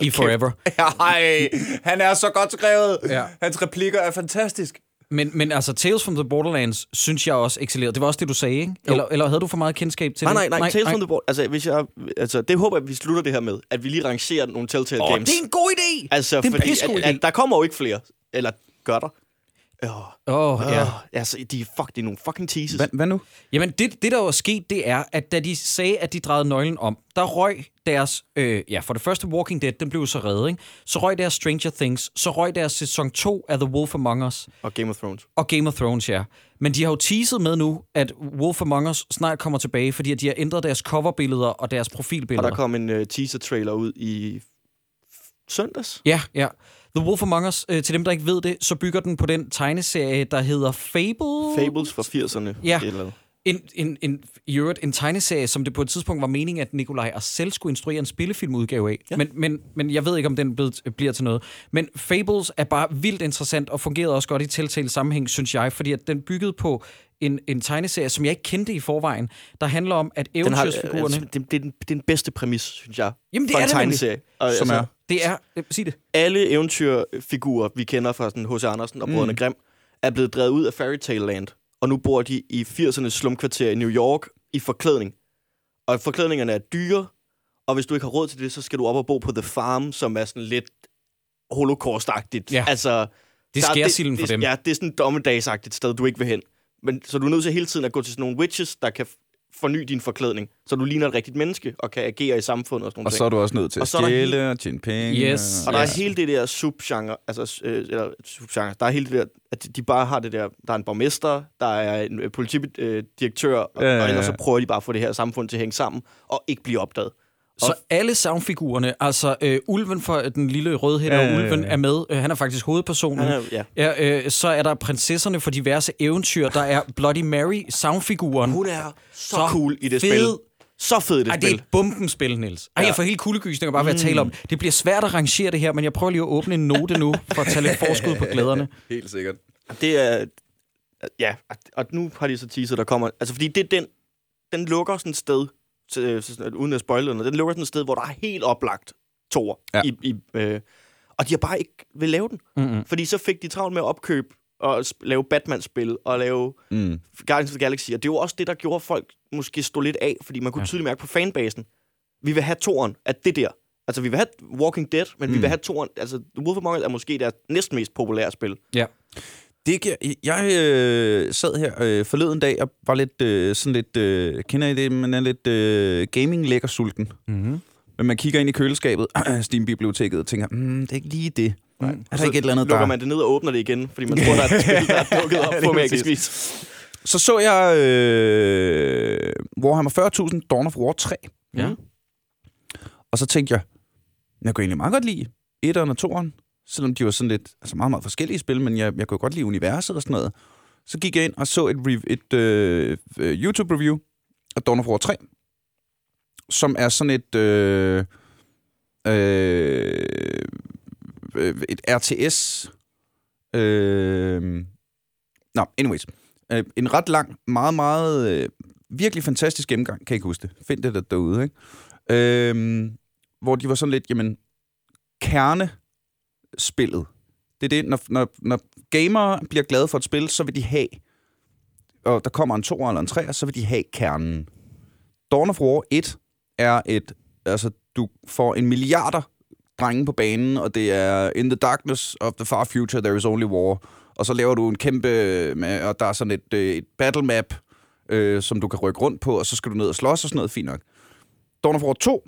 I kæft. Forever. Ej, han er så godt skrevet. Ja. Hans replikker er fantastisk. Men, men altså, Tales from the Borderlands synes jeg også excellerede. Det var også det, du sagde, ikke? Eller, eller havde du for meget kendskab til Nej, det? nej, nej, nej Tales from the Borderlands, altså, hvis jeg, altså, det håber jeg, vi slutter det her med, at vi lige rangerer nogle Telltale Åh, Games. det er en god idé! Altså, det er en fordi at, at, der kommer jo ikke flere. Eller gør der? Åh, Åh, ja. oh, altså, de, er fuck, de er nogle fucking teases. Hvad, hvad nu? Jamen, det, det der var sket, det er, at da de sagde, at de drejede nøglen om, der røg deres... Øh, ja, for det første Walking Dead, den blev så reddet, ikke? Så røg deres Stranger Things, så røg deres sæson 2 af The Wolf Among Us, Og Game of Thrones. og Game of Thrones, ja. Men de har jo teaset med nu, at Wolf Among Us snart kommer tilbage, fordi at de har ændret deres coverbilleder og deres Og profilbilleder. der kom en uh, teaser-trailer ud i søndags. Ja, ja. The Wolf Among Us, øh, til dem, der ikke ved det, så bygger den på den tegneserie, der hedder Fable. Fables fra 80'erne. Ja. Eller. En, en, en, i øvrigt en tegneserie, som det på et tidspunkt var meningen, at Nikolaj og selv skulle instruere en spillefilmudgave af. Ja. Men, men, men jeg ved ikke, om den blevet, bliver til noget. Men Fables er bare vildt interessant og fungerede også godt i tiltale sammenhæng, synes jeg, fordi at den byggede på en, en tegneserie, som jeg ikke kendte i forvejen, der handler om, at Den har, eventyrsfigurerne... altså, det, det, er den, det er den bedste præmis, synes jeg. Jamen, det for er en tegneserie. Og, Som er? Det er... Øh, sig det. Alle eventyrfigurer, vi kender fra sådan H.C. Andersen og Brødrene mm. Grimm, er blevet drevet ud af Fairytale Land. Og nu bor de i 80'ernes slumkvarter i New York i forklædning. Og forklædningerne er dyre, og hvis du ikke har råd til det, så skal du op og bo på The Farm, som er sådan lidt holocaust-agtigt. Ja. Altså, Det er der skærsilden for det, dem. Ja, det er sådan et dommedagsagtigt sted, du ikke vil hen. Men, så du er nødt til hele tiden at gå til sådan nogle witches, der kan forny din forklædning, så du ligner et rigtigt menneske og kan agere i samfundet og sådan nogle Og ting. så er du også nødt til Og at er stjæle og tjene penge. Yes. Og der er Ja. hele det der subgenre, altså øh, eller subgenre, der er hele det der, at de bare har det der, der er en borgmester, der er en øh, politidirektør, og, Ja, ja, ja, ja. og ellers så prøver de bare at få det her samfund til at hænge sammen, og ikke blive opdaget. Så alle savnfigurerne, altså øh, ulven for den lille rødhætte Ja, ja, ja, ja, ulven ja. er med. Øh, han er faktisk hovedpersonen. Er, ja. Ja, øh, så er der prinsesserne for diverse eventyr. Der er Bloody Mary, savnfiguren. Hun er så, Så cool i det fed. spil. Så fed i det Ej, det er spil. et bombenspil, Niels. Ej, Ja. jeg får helt kuldegysninger bare ved at tale om. Det bliver svært at rangere det her, men jeg prøver lige at åbne en note nu, for at tage lidt forskud på glæderne. Helt sikkert. Det er... Ja, og nu har de så teaser, der kommer... Altså, fordi det er den... Den lukker sådan et sted, til, sådan, uden at spoile noget, den lukker sådan et sted, hvor der er helt oplagt tor. Ja. I, i, øh, og de har bare ikke vil lave den. Mm-hmm. Fordi så fik de travlt med at opkøbe og lave Batman-spil og lave Mm. Guardians of the Galaxy. Og det jo også det, der gjorde folk måske stå lidt af, fordi man kunne Ja. tydeligt mærke på fanbasen. Vi vil have toren at det der. Altså, vi vil have Walking Dead, men mm. vi Mm. vil have toren. Altså, Wolf Among Us er måske deres næsten mest populære spil. Ja. Det, giver- jeg øh, sad her øh, forleden dag og var lidt øh, sådan lidt, øh, kender I det, man er lidt øh, gaming-lækker sulten. Mm-hmm. Men man kigger ind i køleskabet, Steam-biblioteket, og tænker, mm, det er ikke lige det. Nej. Er der så ikke et eller andet, lukker der... man det ned og åbner det igen, fordi man tror, der er et spil, der er dukket op på magisk vis. Så så jeg øh, Warhammer 40.000 Dawn of War 3. Ja. Og så tænkte jeg, jeg kunne egentlig meget godt lide etteren og toeren, selvom de var sådan lidt, altså meget, meget forskellige spil, men jeg, jeg kunne godt lide universet og sådan noget. Så gik jeg ind og så et, et øh, øh YouTube-review af Dawn of War 3, som er sådan et, øh, øh, øh et RTS, øh, Nå, anyways. Øh, en ret lang, meget, meget, øh, virkelig fantastisk gennemgang, kan jeg ikke huske det. Find det der derude, ikke? Øh, hvor de var sådan lidt, jamen, kerne spillet. Det er det, når, når, når gamere bliver glade for et spil, så vil de have, og der kommer en to eller en 3, så vil de have kernen. Dawn of War 1 er et, altså, du får en milliarder drenge på banen, og det er In the darkness of the far future, there is only war. Og så laver du en kæmpe, med, og der er sådan et, øh, et battle map, øh, som du kan rykke rundt på, og så skal du ned og slås og sådan noget, fint nok. Dawn of War 2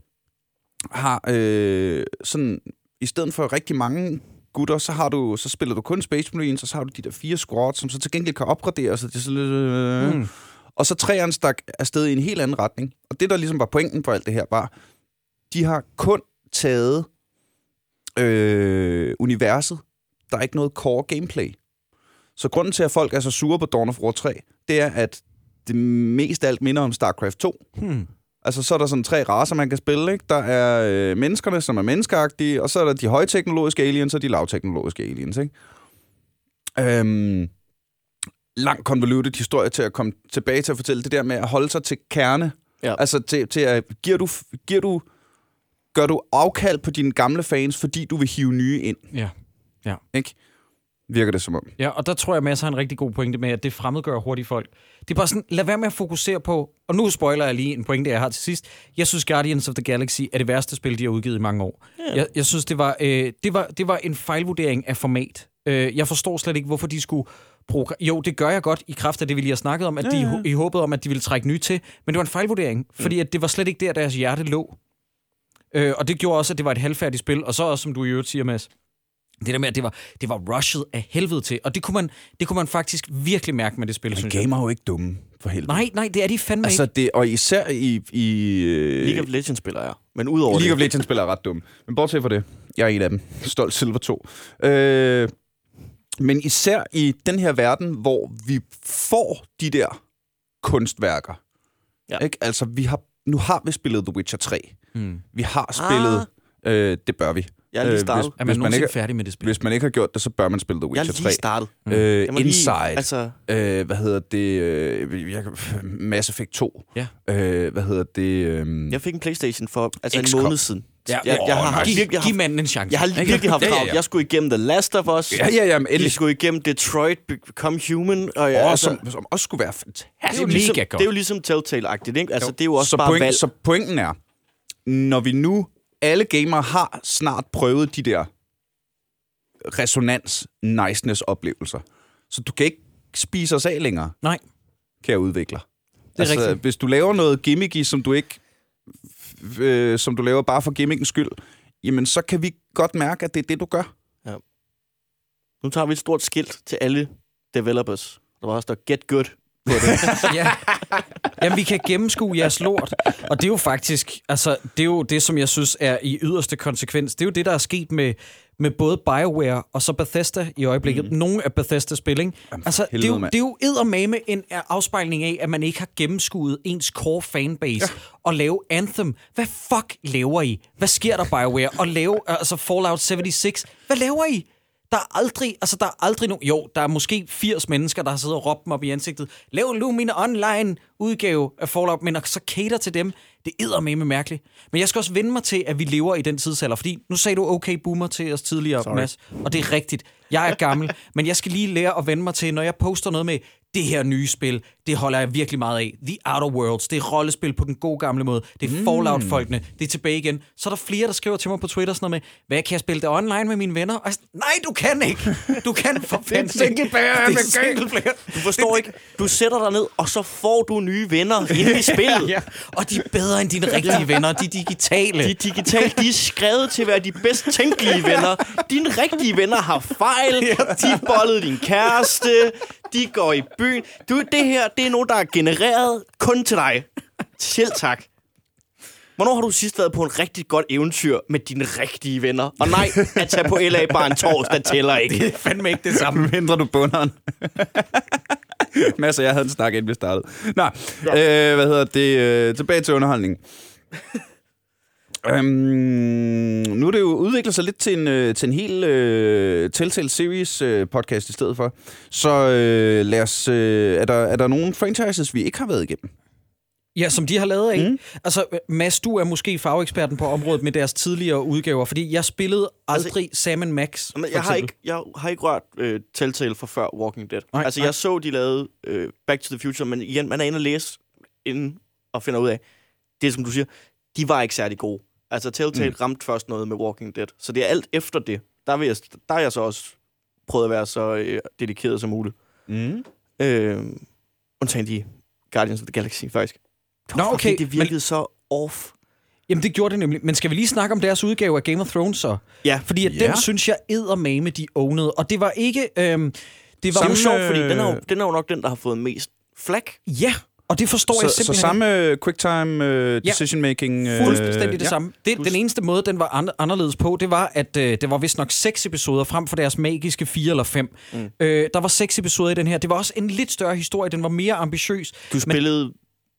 har øh, sådan, i stedet for rigtig mange gutter, så, har du, så spiller du kun Space Marines, og så har du de der fire squads, som så til gengæld kan opgradere, så det er sådan lidt... Øh, Mm. og så træerne stak afsted i en helt anden retning. Og det, der ligesom var pointen for alt det her, var, de har kun taget øh, universet. Der er ikke noget core gameplay. Så grunden til, at folk er så sure på Dawn of War 3, det er, at det mest af alt minder om StarCraft 2. Hmm. Altså, så er der sådan tre raser, man kan spille, ikke? Der er øh, menneskerne, som er menneskeagtige, og så er der de højteknologiske aliens, og de lavteknologiske aliens, ikke? Øhm, lang convoluted historie til at komme tilbage til at fortælle det der med at holde sig til kerne. Ja. Altså, til, til at, giver du, giver du, gør du afkald på dine gamle fans, fordi du vil hive nye ind, Ja. ikke? Virker det som om. Ja, og der tror jeg, Mads har en rigtig god pointe med, at det fremmedgør hurtigt folk. Det er bare sådan, lad være med at fokusere på, og nu spoiler jeg lige en pointe, jeg har til sidst. Jeg synes, Guardians of the Galaxy er det værste spil, de har udgivet i mange år. Ja. Jeg, jeg synes, det var, øh, det, var, det var en fejlvurdering af format. Øh, jeg forstår slet ikke, hvorfor de skulle bruge... Jo, det gør jeg godt i kraft af det, vi lige har snakket om, at Ja, de ja. i håbet om, at de ville trække nye til. Men det var en fejlvurdering, fordi at det var slet ikke der, deres hjerte lå. Øh, og det gjorde også, at det var et halvfærdigt spil. Og så også, som du i øvrigt siger, Mads, det der med, at det var, det var rushet af helvede til. Og det kunne man, det kunne man faktisk virkelig mærke med det spil, Men synes jeg. gamer er jo ikke dumme, for helvede. Nej, nej, det er de fandme Altså, ikke. det, og især i... i øh, League of Legends spiller jeg. Men udover League of det... Legends spiller er ret dum. Men bortset fra det, jeg er en af dem. Stolt Silver 2. Øh, men især i den her verden, hvor vi får de der kunstværker. Ja. Ikke? Altså, vi har, nu har vi spillet The Witcher 3. Hmm. Vi har spillet... Ah. Øh, det bør vi. Jeg er lige Øh, startet. Er man, Hvis man ikke- færdig med det spil? Hvis man ikke har gjort det, så bør man spille The Jeg Witcher er lige 3. startet. Øh, Jeg må lige- Inside. Altså, Øh, hvad hedder det? Øh, jeg, Mass Effect 2. Ja. Øh, hvad hedder det? Øh, jeg fik en Playstation for altså en måned siden. Ja, jeg, jeg, har, giv, virkelig giv haft, manden en chance. jeg har virkelig haft Ja, ja, travlt. ja. Jeg skulle igennem The Last of Us. ja, ja, ja, men Jeg endelig. skulle igennem Detroit Become Human. Og jeg, Oh, altså, som, som også skulle være fantastisk. det er det, er jo ligesom, det er jo ligesom Telltale-agtigt, ikke? Altså, det er jo også så, bare point, valg. så pointen er, når vi nu, alle gamere har snart prøvet de der resonans, niceness oplevelser. Så du kan ikke spise os af længere, Nej. kære udvikler. Det er rigtigt. Hvis du laver noget gimmicky, som du ikke øh, som du laver bare for gimmickens skyld, jamen så kan vi godt mærke, at det er det, du gør. Nu tager vi et stort skilt til alle developers. Der var også der get good på det. ja. Jamen, vi kan gennemskue jeres lort. Og det er jo faktisk, altså, det er jo det, som jeg synes er i yderste konsekvens. Det er jo det, der er sket med, med både BioWare og så Bethesda i øjeblikket. Mm. Nogle af Bethesdas spil, ikke? Altså, det er, jo, det er jo eddermame en afspejling af, at man ikke har gennemskuet ens core fanbase ja. og lave Anthem. Hvad fuck laver I? Hvad sker der, BioWare? Og lave altså Fallout 76. Hvad laver I? Der er aldrig, altså der er aldrig nogen, jo, der er måske 80 mennesker, der har siddet og råbt dem op i ansigtet, lav nu min online udgave af Fallout, men så cater til dem, det er med mærkeligt. Men jeg skal også vende mig til, at vi lever i den tidsalder, fordi nu sagde du okay boomer til os tidligere, Sorry. Mads, og det er rigtigt. Jeg er gammel, men jeg skal lige lære at vende mig til, når jeg poster noget med, det her nye spil, det holder jeg virkelig meget af. The Outer Worlds, det er rollespil på den gode gamle måde. Det er Fallout-folkene, det er tilbage igen. Så er der flere, der skriver til mig på Twitter sådan noget med, hvad kan jeg spille det online med mine venner? Og jeg, er nej, du kan ikke. Du kan for fanden single player. Det er single player. Du forstår ikke. Du sætter dig ned, og så får du nye venner inde i spillet. Ja, og de er bedre end dine rigtige venner, de digitale. De er digitalt, de er skrevet til at være de bedst tænkelige venner. Dine rigtige venner har fejl. De bollede din kæreste. De går i byen. Du, det her, det er nogen, der er genereret kun til dig. Selv tak. Hvornår har du sidst været på en rigtig godt eventyr med dine rigtige venner? Og nej, at tage på LA bare en torsdag tæller ikke. Det er fandme ikke det samme. Mindre du bunderen. Masser, jeg havde en snak, inden vi startede. Nå, øh, hvad hedder det? Øh, tilbage til underholdning. Øhm, nu er det jo udviklet sig lidt til en, øh, til en hel øh, Telltale Series øh, podcast i stedet for. Så øh, lad os, øh, er, der, er der nogle franchises, vi ikke har været igennem? Ja, som de har lavet af. Mm. Altså, Mads, du er måske fageksperten på området med deres tidligere udgaver, fordi jeg spillede aldrig altså, Sam Max. Men jeg har, ikke, jeg har ikke rørt øh, Telltale fra før Walking Dead. Nej, altså, nej. jeg så, de lavede øh, Back to the Future, men igen, man er inde og læse inden og finder ud af, det er som du siger, de var ikke særlig gode. Altså, Telltale mm. ramte først noget med Walking Dead. Så det er alt efter det. Der, vil jeg, der er jeg så også prøvet at være så øh, dedikeret som muligt. Mm. Øh, undtagen de Guardians of the Galaxy, faktisk. Nå, Fordi okay, Det virkede men... så off. Jamen, det gjorde det nemlig. Men skal vi lige snakke om deres udgave af Game of Thrones så? Ja. Fordi at Ja. den synes jeg eddermame, de ownede. Og det var ikke... Øhm, det var jo sjovt, fordi den er, jo, øh, den er jo nok den, der har fået mest flag. Ja, og det forstår jeg Så, så simpelthen samme øh, quicktime øh, Ja. decision making. ikke. Fuldstændig det ja. samme. Det, den eneste måde, den var an- anderledes på, det var, at øh, det var vist nok seks episoder frem for deres magiske fire eller fem. Mm. Øh, der var seks episoder i den her. Det var også en lidt større historie. Den var mere ambitiøs. Du spillede,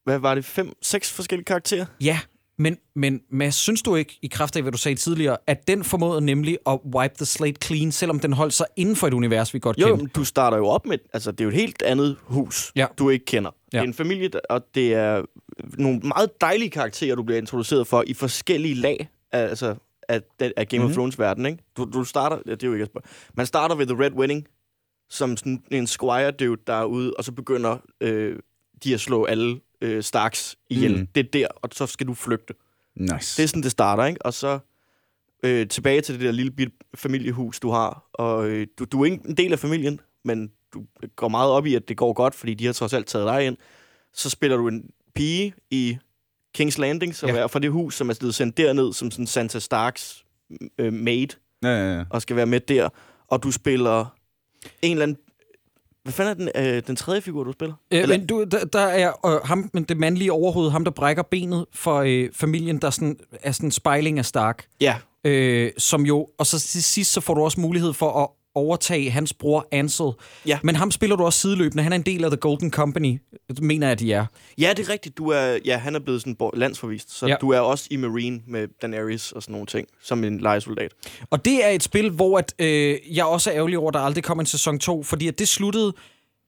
hvad var det, fem, seks forskellige karakterer? Ja, men, men Mads, synes du ikke, i kraft af, hvad du sagde tidligere, at den formåede nemlig at wipe the slate clean, selvom den holdt sig inden for et univers, vi godt Jo, kender? men du starter jo op med, altså det er jo et helt andet hus, Ja. du ikke kender. Ja. Det er en familie, og det er nogle meget dejlige karakterer, du bliver introduceret for i forskellige lag, altså af, af Game mm-hmm. of Thrones verden, ikke? Du, du starter, ja, det er jo ikke. Man starter ved The Red Wedding, som sådan en squire dude, der er ude, og så begynder øh, de at slå alle øh, Starks ihjel. Mm. Det er der, og så skal du flygte. Nice. Det er sådan, det starter, ikke? Og så øh, tilbage til det der lille bit familiehus, du har. Og øh, du, du er ikke en del af familien, men du går meget op i, at det går godt, fordi de har trods alt taget dig ind. Så spiller du en pige i King's Landing, som ja. er fra det hus, som er blevet sendt derned som sådan Santa Starks øh, maid, Ja, ja, ja. og skal være med der. Og du spiller en eller anden... Hvad fanden er den, øh, den tredje figur, du spiller? Øh, Eller- men du, der, der er øh, ham, men det mandlige overhoved, ham der brækker benet for øh, familien, der sådan, er sådan en spejling af Stark. Ja, Øh, som jo, og så til sidst, så får du også mulighed for at overtage hans bror Ansel. Ja. Men ham spiller du også sideløbende. Han er en del af The Golden Company, mener jeg, de er. Ja, det er rigtigt. Du er, ja, han er blevet sådan landsforvist, så Ja. du er også i Marine med Daenerys og sådan nogle ting, som en lejesoldat. Og det er et spil, hvor at, øh, jeg også er ærgerlig over, at der aldrig kom en sæson 2, fordi at det sluttede...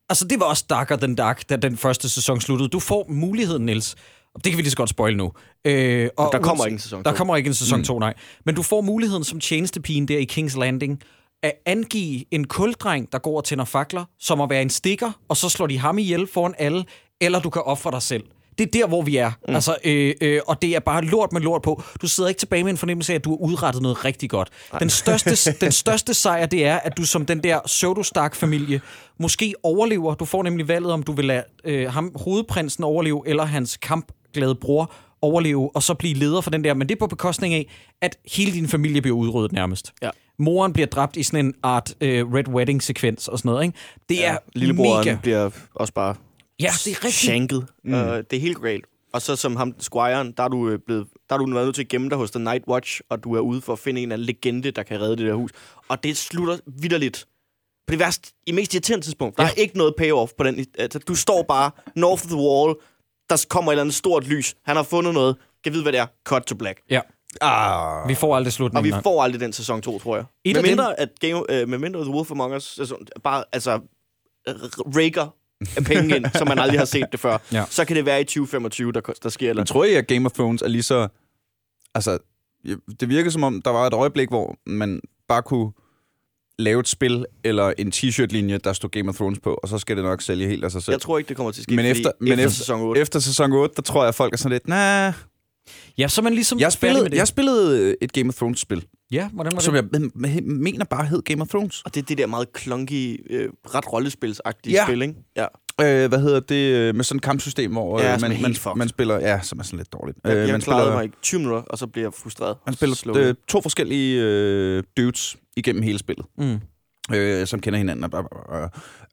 Altså, det var også darker than dark, da den første sæson sluttede. Du får muligheden, Niels. Og det kan vi lige så godt spoil nu. Øh, og Der kommer ikke en sæson Der to. kommer ikke en sæson 2, nej. Men du får muligheden som tjenestepigen der i King's Landing, at angive en kuldreng, der går og tænder fakler, som at være en stikker, og så slår de ham ihjel foran alle, eller du kan ofre dig selv. Det er der, hvor vi er. Mm. Altså, øh, øh, og det er bare lort med lort på. Du sidder ikke tilbage med en fornemmelse af, at du har udrettet noget rigtig godt. Den største, den største sejr, det er, at du som den der pseudo-Stark-familie måske overlever. Du får nemlig valget, om du vil lade øh, ham, hovedprinsen overleve, eller hans kampglade bror overleve, og så blive leder for den der. Men det er på bekostning af, at hele din familie bliver udryddet nærmest. Ja. Moren bliver dræbt i sådan en art øh, Red Wedding-sekvens og sådan noget. Ikke? Det er Lillebroren mega... bliver også bare Ja, det er rigtigt. shanket. Mm. Uh, det er helt galt. Og så som ham, Squire'en, der er du øh, blevet, der er du nødt til at gemme dig hos The Night Watch, og du er ude for at finde en eller anden legende, der kan redde det der hus. Og det slutter vidderligt på det værste, i mest irriterende tidspunkt. Der ja. er ikke noget payoff på den. Altså, du står bare north of the wall, der kommer et eller andet stort lys. Han har fundet noget. Kan vide, hvad det er. Cut to black. Ja. Ah. Vi får aldrig Og slutningen. vi nej. får aldrig den sæson 2, tror jeg. Et med mindre, at Game, øh, med mindre The Wolf Among Us sæson, bare altså raker af penge ind, som man aldrig har set det før. Ja. Så kan det være i 2025, der, der sker Men noget. tror I, at Game of Thrones er lige så... Altså, det virker som om, der var et øjeblik, hvor man bare kunne lave et spil eller en t-shirt-linje, der stod Game of Thrones på, og så skal det nok sælge helt af sig selv. Jeg tror ikke, det kommer til at ske, men efter, men efter, efter, sæson 8. efter sæson 8, der tror jeg, at folk er sådan lidt, nah. Ja, så er man ligesom Jeg færdig med spillede, det. jeg spillede et Game of Thrones-spil, Ja, hvordan var det? som jeg men- men- mener bare hed Game of Thrones. Og det er det der meget clunky, øh, ret rollespilsagtige Ja. spil, ikke? Ja. Øh, hvad hedder det? øh, Med sådan et kampsystem, hvor Ja, øh, er man, man, fucked. man spiller... Ja, som er sådan lidt dårligt. Jeg, Øh, jeg man klarede spiller, mig i 20 minutter, og så bliver jeg frustreret. man spiller øh, to forskellige øh, dudes igennem hele spillet. Mm. øh, som kender hinanden. og bla, bla.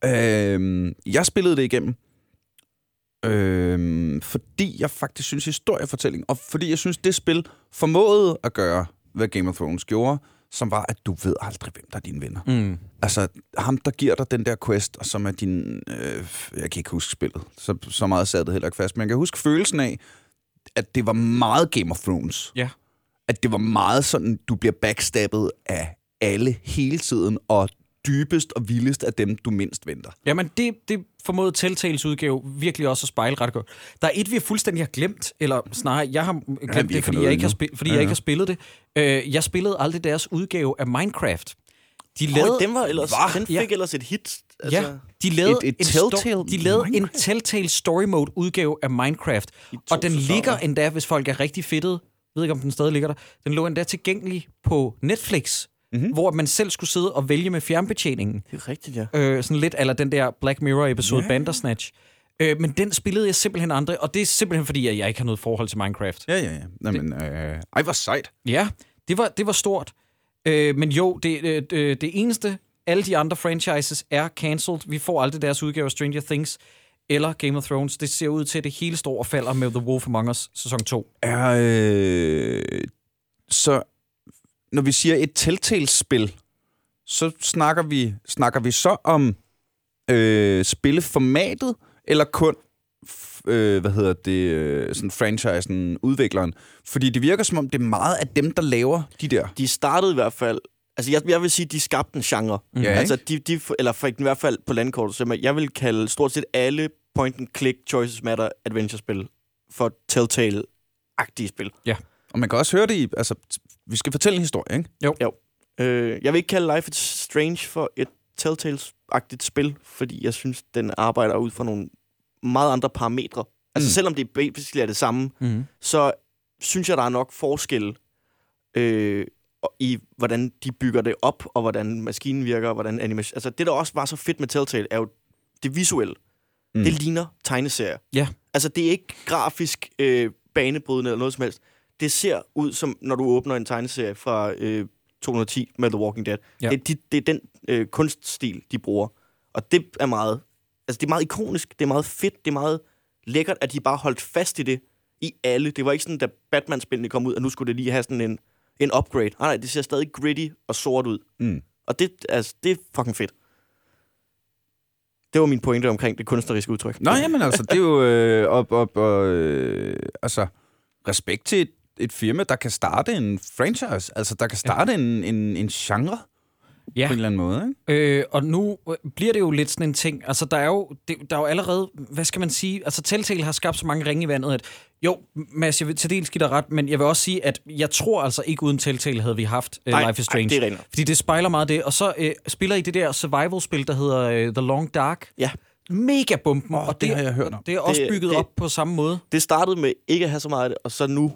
Øh, jeg spillede det igennem, øh, fordi jeg faktisk synes historiefortælling, og fordi jeg synes, det spil formåede at gøre, hvad Game of Thrones gjorde, som var, at du ved aldrig, hvem der er dine venner. Mm. Altså, ham, der giver dig den der quest, og som er din... Øh, jeg kan ikke huske spillet, så, så meget sad det heller ikke fast, men jeg kan huske følelsen af, at det var meget Game of Thrones. Ja. At det var meget sådan, du bliver backstabbet af alle hele tiden, og dybest og vildest af dem, du mindst venter. Jamen, det, det formåede Telltales udgave virkelig også at spejle ret godt. Der er et, vi fuldstændig har glemt, eller snarere, jeg har glemt vi det, fordi, jeg ikke, har, spil, fordi Ja, jeg ja. ikke har spillet det. Øh, jeg spillede aldrig deres udgave af Minecraft. De Lavede, lavede, den, var ellers, Hva? den fik Ja. ellers et hit. Altså, ja, de lavede, Et- et en, sto- Telltale de lavede en? Telltale Story Mode udgave af Minecraft. Og den sæsoner. ligger endda, hvis folk er rigtig fedtede, jeg ved ikke, om den stadig ligger der, den lå endda tilgængelig på Netflix, mm-hmm. hvor man selv skulle sidde og vælge med fjernbetjeningen. Det er rigtigt, ja. Øh, sådan lidt eller den der Black Mirror-episode yeah. Bandersnatch. Øh, men den spillede jeg simpelthen andre, og det er simpelthen fordi, at jeg ikke har noget forhold til Minecraft. Ja, ja, ja. Jamen, øh, ej, hvor sejt. Ja, det var, det var stort. Øh, men jo, det, øh, det, det eneste, alle de andre franchises er cancelled. Vi får aldrig deres udgave af Stranger Things eller Game of Thrones. Det ser ud til, at det hele står og falder med The Wolf Among Us sæson 2. Er, øh, så når vi siger et Telltale-spil, så snakker vi, snakker vi så om øh, spilleformatet, eller kun øh, hvad hedder det, øh, sådan franchisen, udvikleren? Fordi det virker som om, det er meget af dem, der laver de der. De startede i hvert fald... Altså, jeg, jeg vil sige, de skabte en genre. Ja, ikke? altså, de, de, eller den i hvert fald på landkortet. Så jeg vil kalde stort set alle point-and-click Choices Matter adventure-spil for Telltale-agtige spil. Og man kan også høre det i, altså, vi skal fortælle en historie, ikke? Øh, jeg vil ikke kalde Life is Strange for et Telltale-agtigt spil, fordi jeg synes, den arbejder ud fra nogle meget andre parametre. Altså, Mm. mm. selvom det basically er det samme, Mm-hmm. så synes jeg, der er nok forskel øh, i, hvordan de bygger det op, og hvordan maskinen virker, og hvordan animation... Altså, det, der også var så fedt med Telltale, er jo det visuelle. Mm. Mm. Det ligner tegneserier. Ja. Altså, det er ikke grafisk øh, banebrydende eller noget som helst. Det ser ud som, når du åbner en tegneserie fra øh, 210 med The Walking Dead. Ja. Det, er de, det er den øh, kunststil, de bruger. Og det er meget... Altså, det er meget ikonisk, det er meget fedt, det er meget lækkert, at de bare holdt fast i det i alle. Det var ikke sådan, da Batman-spillene kom ud, at nu skulle det lige have sådan en, en upgrade. Nej, nej, det ser stadig gritty og sort ud. Mm. Og det, altså, det er fucking fedt. Det var min pointe omkring det kunstneriske udtryk. Nå, jamen altså, det er jo øh, op, op, og, øh, altså, respekt til et, firma, der kan starte en franchise, altså der kan starte ja. en, en, en genre Ja. på en eller anden måde, ikke? Øh, og nu øh, bliver det jo lidt sådan en ting. Altså, der er jo, det, der er jo allerede, hvad skal man sige, altså Telltale har skabt så mange ringe i vandet, at jo, Mads, jeg vil til dels give dig ret, men jeg vil også sige, at jeg tror altså ikke uden Telltale havde vi haft uh, Nej, Life is Strange. Ej, det er. Fordi det spejler meget det. Og så øh, spiller I det der survival-spil, der hedder øh, The Long Dark. Ja. mega bomben, Åh, og det har jeg hørt om. det er også Det- bygget det- op på samme måde. Det startede med ikke at have så meget af det, og så nu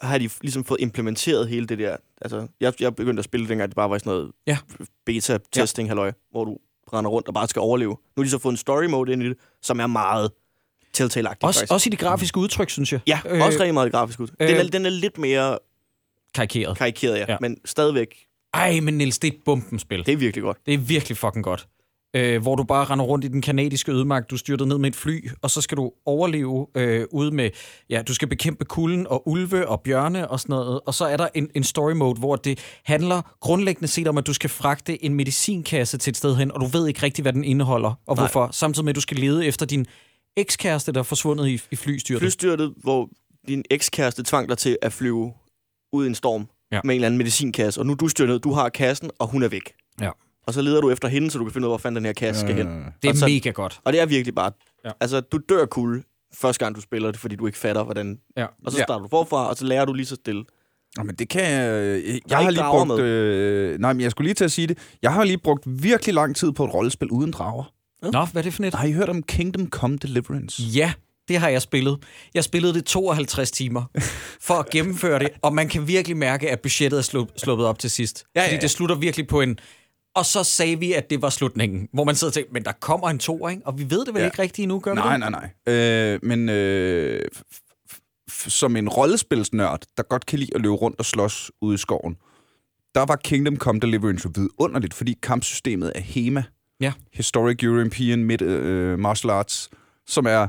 har de ligesom fået implementeret hele det der. Altså, jeg, jeg begyndte at spille dengang, det bare var sådan noget Ja. beta-testing, ja. halløj, hvor du render rundt og bare skal overleve. Nu har de så fået en story mode ind i det, som er meget Telltale-agtig. Også, faktisk. også i de grafiske udtryk, synes jeg. Ja, øh, også rigtig meget grafisk ud. Øh, den, er, den er lidt mere Karikeret. karikeret, ja, Ja. ja. men stadigvæk, Ej, men Niels, det er et bombenspil. det er virkelig godt. Det er virkelig fucking godt. Øh, hvor du bare render rundt i den kanadiske ødemark, du styrter ned med et fly, og så skal du overleve øh, ude med, ja, du skal bekæmpe kulden og ulve og bjørne og sådan noget, og så er der en, en story mode, hvor det handler grundlæggende set om, at du skal fragte en medicinkasse til et sted hen, og du ved ikke rigtigt, hvad den indeholder, og Nej. hvorfor, samtidig med, at du skal lede efter din ekskæreste, der er forsvundet i, i flystyrtet. Flystyrtet, hvor din ekskæreste tvang dig til at flyve ud i en storm Ja. med en eller anden medicinkasse, og nu du styrtet, du har kassen, og hun er væk. Ja. Og så leder du efter hende, så du kan finde ud af, hvor fanden den her kasse skal hen. Det er og så- mega godt. Og det er virkelig bare... Ja. Ja. Altså, du dør kulde første gang, du spiller det, fordi du ikke fatter, hvordan... Ja. Og så Ja. starter du forfra, og så lærer du lige så stille. Nå, men det kan jeg... Jeg, jeg har lige brugt... Øh, nej, men jeg skulle lige til at sige det. Jeg har lige brugt virkelig lang tid på et rollespil uden drager. Nå, hvad er det for net? Har I hørt om Kingdom Come Deliverance? Ja, det har jeg spillet. Jeg spillede det 52 timer for at gennemføre det, og man kan virkelig mærke, at budgettet er slu- sluppet op til sidst. Ja, ja, Fordi ja. det slutter virkelig på en... Og så sagde vi, at det var slutningen, hvor man sidder og tænker, men der kommer en to, ikke? Og vi ved det vel Ja. ikke rigtigt endnu, gør vi Nej, det? nej, nej. Øh, men øh, som en rollespilsnørd, der godt kan lide at løbe rundt og slås ude i skoven, der var Kingdom Come Deliverance jo vidunderligt, fordi kampsystemet er HEMA. Ja. Historic European Mid, øh, Martial Arts, som er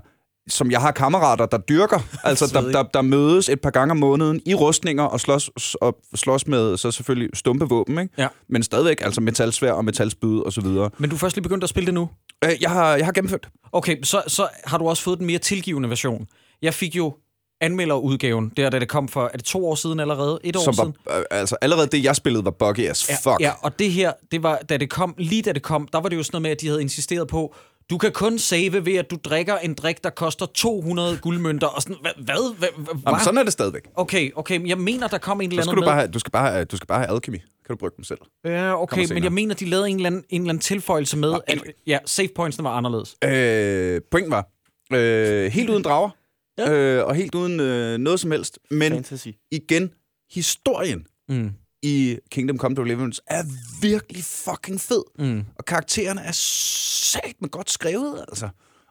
som jeg har kammerater, der dyrker, altså der, der, der mødes et par gange om måneden i rustninger og slås, og slås med så selvfølgelig stumpe våben, ikke? Ja. men stadigvæk altså metalsvær og metalspyd og så videre. Men du er først lige begyndt at spille det nu? Øh, Jeg har, jeg har gennemført. Okay, så, så har du også fået den mere tilgivende version. Jeg fik jo anmelderudgaven, der da det kom for, er det to år siden allerede? Et år Som siden? var, øh, altså allerede det, jeg spillede, var buggy as fuck. Ja, og det her, det var, da det kom, lige da det kom, der var det jo sådan noget med, at de havde insisteret på, du kan kun save ved, at du drikker en drik, der koster 200 guldmønter, og sådan, hvad? hvad, hvad, hvad Jamen, sådan er det stadigvæk. Okay, okay, men jeg mener, der kom en eller anden skal du, bare have, du, skal bare have, du skal bare have alchemy. Kan du bruge dem selv? Ja, okay, men jeg mener, de lavede en eller anden, en eller anden tilføjelse med, at anyway. ja, save pointsene var anderledes. Øh, pointen var, øh, helt uden drager, Ja. øh, og helt uden øh, noget som helst. Men Fantasy. igen, historien Mm. I Kingdom Come Deliverance er virkelig fucking fed. Mm. Og karaktererne er sat med godt skrevet, altså.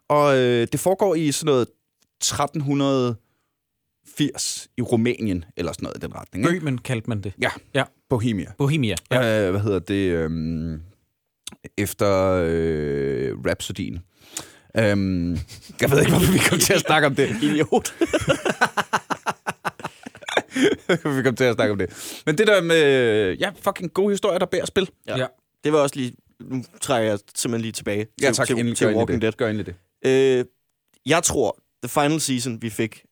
Og øh, det foregår i sådan noget 1380 i Rumænien, eller sådan noget i den retning. Ikke? Bøhmen kaldte man det. Ja, Ja. Bohemia. Bohemia. Ja. Øh, hvad hedder det? Øhm, efter øh, Rhapsodien. Øhm, jeg ved ikke, hvorfor vi kom til at snakke om det. Idiot. vi kom til at snakke om det. Men det der med, ja, fucking gode historier, der bærer spil. Ja. Ja. Det var også lige... Nu trækker jeg simpelthen lige tilbage til, Ja, tak. til, Endelig, til Walking det. Dead. Gør endelig det. Øh, jeg tror, the final season, vi fik,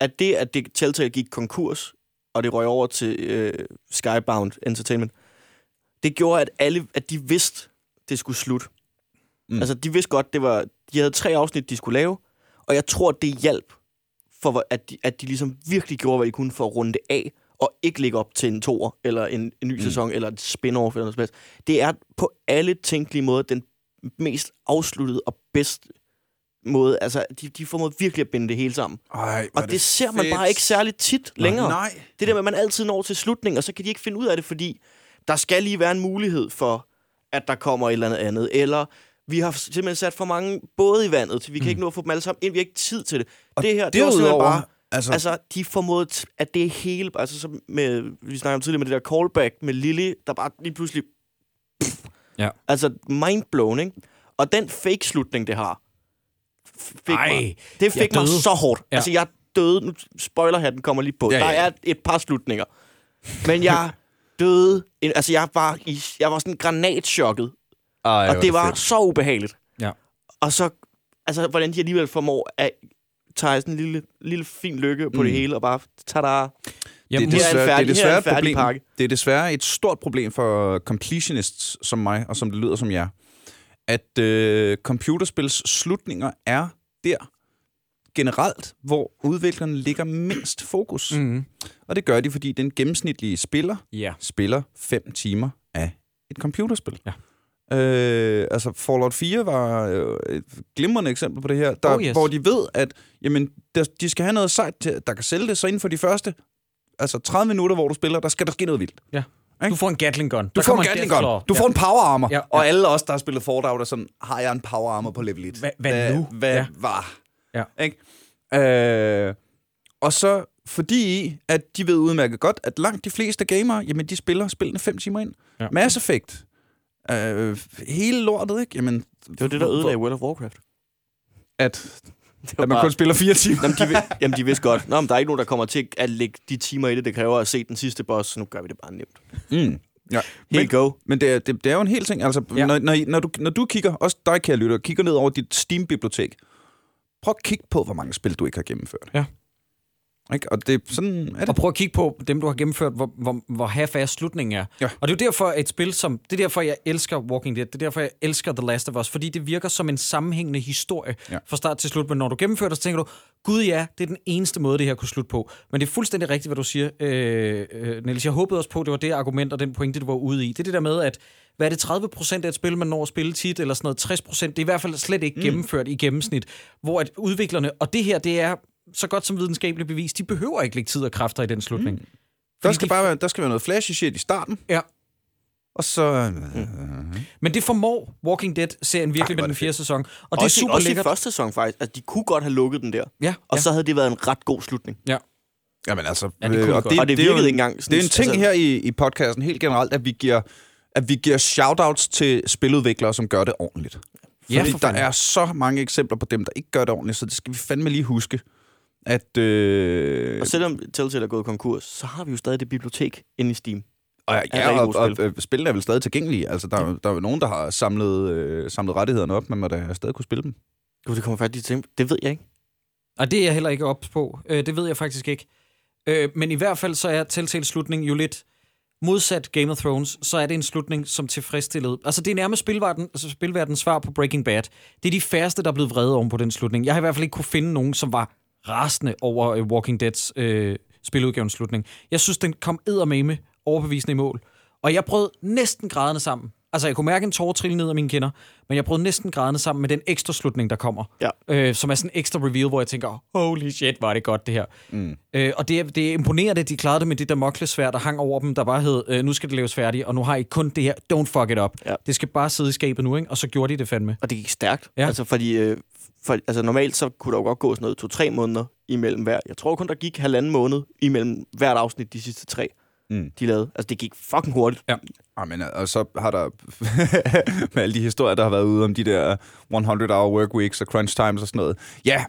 at det, at det Telltale gik konkurs, og det røg over til øh, Skybound Entertainment, det gjorde, at alle, at de vidste, det skulle slutte. Mm. Altså, de vidste godt, det var, de havde tre afsnit, de skulle lave, og jeg tror, det hjalp, for at de, at de ligesom virkelig gjorde, hvad de kunne for at runde det af, og ikke lægge op til en toer, eller en, en ny mm. sæson, eller et spin-off, eller noget som. Det er på alle tænkelige måder den mest afsluttede og bedst måde. Altså, de, de formår virkelig at binde det hele sammen. Ej, Og det, det ser man bare ikke særligt tit længere. Nej. Det der med, at man altid når til slutningen, og så kan de ikke finde ud af det, fordi der skal lige være en mulighed for, at der kommer et eller andet andet. Eller vi har simpelthen sat for mange både i vandet, til vi kan ikke nå at få dem alle sammen ind. Vi har ikke tid til det. Og det her, det var simpelthen bare... altså, Altså, de formåede, at det er hele... Altså, som med, vi snakkede om tidligere med det der callback med Lily, der bare lige pludselig... Ja. Altså, mindblown, ikke? Og den fake-slutning, det har, fik Ej, mig, det fik mig døde. så hårdt. Ja. Altså, jeg døde... Nu, spoilerhatten kommer lige på. Ja, Ja, Der er et par slutninger. Men jeg døde... Altså, jeg var, i, jeg var sådan granatchokket. Ej, og det var så ubehageligt. Ja. Og så... Altså, hvordan de alligevel formår at tage sådan en lille, lille fin lykke på Mm. det hele, og bare... Tada! Jamen, det, er desværre, det, er færdig- desværre er et færdig problem. pakke. det er desværre et stort problem for completionists som mig, og som det lyder som jer, at øh, computerspils slutninger er der generelt, hvor udviklerne ligger mindst fokus. Mm. Og det gør de, fordi den gennemsnitlige spiller ja. spiller 5 timer af et computerspil. Ja. Øh, altså, Fallout 4 var øh, et glimrende eksempel på det her, der, Oh, yes. hvor de ved, at jamen, der, de skal have noget sejt, til, der kan sælge det, så inden for de første altså 30 minutter, hvor du spiller, der skal der ske noget vildt. Ja. Du får en Gatling gun. Du Der får en Gatling gun. Du får en power armor. Ja, ja. Og alle os, der har spillet Fallout, er sådan, har jeg en power armor på level 1? Hvad- hvad nu? Hvad Ja. var? Ja. Ikke? Øh, og så fordi, at de ved udmærket godt, at langt de fleste gamere, jamen de spiller spillene 5 timer ind. Ja. Mass Effect. Øh, hele lortet, ikke? Jamen, Det var det, der ødelagde World of Warcraft. At, at man kun spiller 4 timer. Jamen, de, jamen, de vidste godt. Nå, men der er ikke nogen, der kommer til at lægge de timer i det, det kræver at se den sidste boss, så nu gør vi det bare nemt. Mm. Ja. Here Men, go. men det, er, det, det er jo en hel ting. Altså, Ja. når, når, når, du, når du kigger, også dig, kære lytter, kigger ned over dit Steam-bibliotek, prøv at kigge på, hvor mange spil, du ikke har gennemført. Ja. Ikke? Og det, sådan er Og det. prøv at kigge på dem, du har gennemført, hvor, hvor, hvor half slutningen er. Ja. Og det er jo derfor, et spil som... Det er derfor, jeg elsker Walking Dead. Det er derfor, jeg elsker The Last of Us. Fordi det virker som en sammenhængende historie Ja. fra start til slut. Men når du gennemfører det, så tænker du, gud ja, det er den eneste måde, det her kunne slutte på. Men det er fuldstændig rigtigt, hvad du siger, øh, øh, Niels. Jeg håbede også på, at det var det argument og den pointe, du var ude i. Det er det der med, at hvad er det, 30 procent af et spil, man når at spille tit, eller sådan noget 60 procent, det er i hvert fald slet ikke mm. gennemført i gennemsnit, hvor at udviklerne, og det her, det er så godt som videnskabeligt bevis, de behøver ikke lægge tid og kræfter i den slutning. Mm. Der skal, bare være, der skal være noget flashy shit i starten, Ja, og så... Mm. men det formår Walking Dead-serien virkelig Ej, med den det fjerde sæson. Og det er også, i- super også i lækkert. første sæson faktisk. Altså, de kunne godt have lukket den der. Ja, Og ja. så havde det været en godt god slutning. ja. Jamen altså... Ja, det de og. Og det er jo virkede en- ikke engang. Det er en ting altså, her i, i podcasten helt generelt, at vi giver, at vi giver shoutouts til spiludviklere, som gør det ordentligt. Ja, Fordi for der er så mange eksempler på dem, der ikke gør det ordentligt, så det skal vi fandme lige huske. At, øh, Og selvom Telltale er gået konkurs, så har vi jo stadig det bibliotek inde i Steam. og, er ja, og, og, og spillene er vel stadig tilgængelige. Altså, der, er- der er jo nogen, der har samlet, øh, samlet rettighederne op, men man da stadig kunne spille dem. Gud, det kommer faktisk til. Det ved jeg ikke. Og det er jeg heller ikke ops på. Øh, det ved jeg faktisk ikke. Øh, men i hvert fald så er Telltale slutning jo lidt modsat Game of Thrones, så er det en slutning, som tilfredsstillede. Altså, det er nærmest spilverden, altså spilverdens svar på Breaking Bad. Det er de færreste, der er blevet vrede oven på den slutning. Jeg har i hvert fald ikke kunne finde nogen, som var rasende over øh, Walking Deads øh, spiludgavens slutning. Jeg synes, den kom eddermame overbevisende i mål. Og jeg brød næsten grædende sammen. Altså, jeg kunne mærke en tårer trille ned af mine kinder, men jeg brød næsten grædende sammen med den ekstra slutning, der kommer. Ja. Øh, som er sådan en ekstra reveal, hvor jeg tænker, holy shit, var det godt det her. Mm. Øh, og det det er imponerende, at de klarede det med det der moklesvær, der hang over dem, der bare hed, øh, nu skal det laves færdigt, og nu har I kun det her, don't fuck it up. Ja. Det skal bare sidde i skabet nu, ikke? Og så gjorde de det fandme. Og det gik stærkt. Ja. Altså, fordi, øh, for, altså, normalt så kunne der jo godt gå sådan noget to-tre måneder imellem hver. Jeg tror kun, der gik halvanden måned imellem hvert afsnit de sidste tre, Mm. de lavede. Altså, det gik fucking hurtigt. Ja. Ah, men, og så har der, med alle de historier, der har været ude om de der 100-hour work weeks og crunch times og sådan noget. Ja,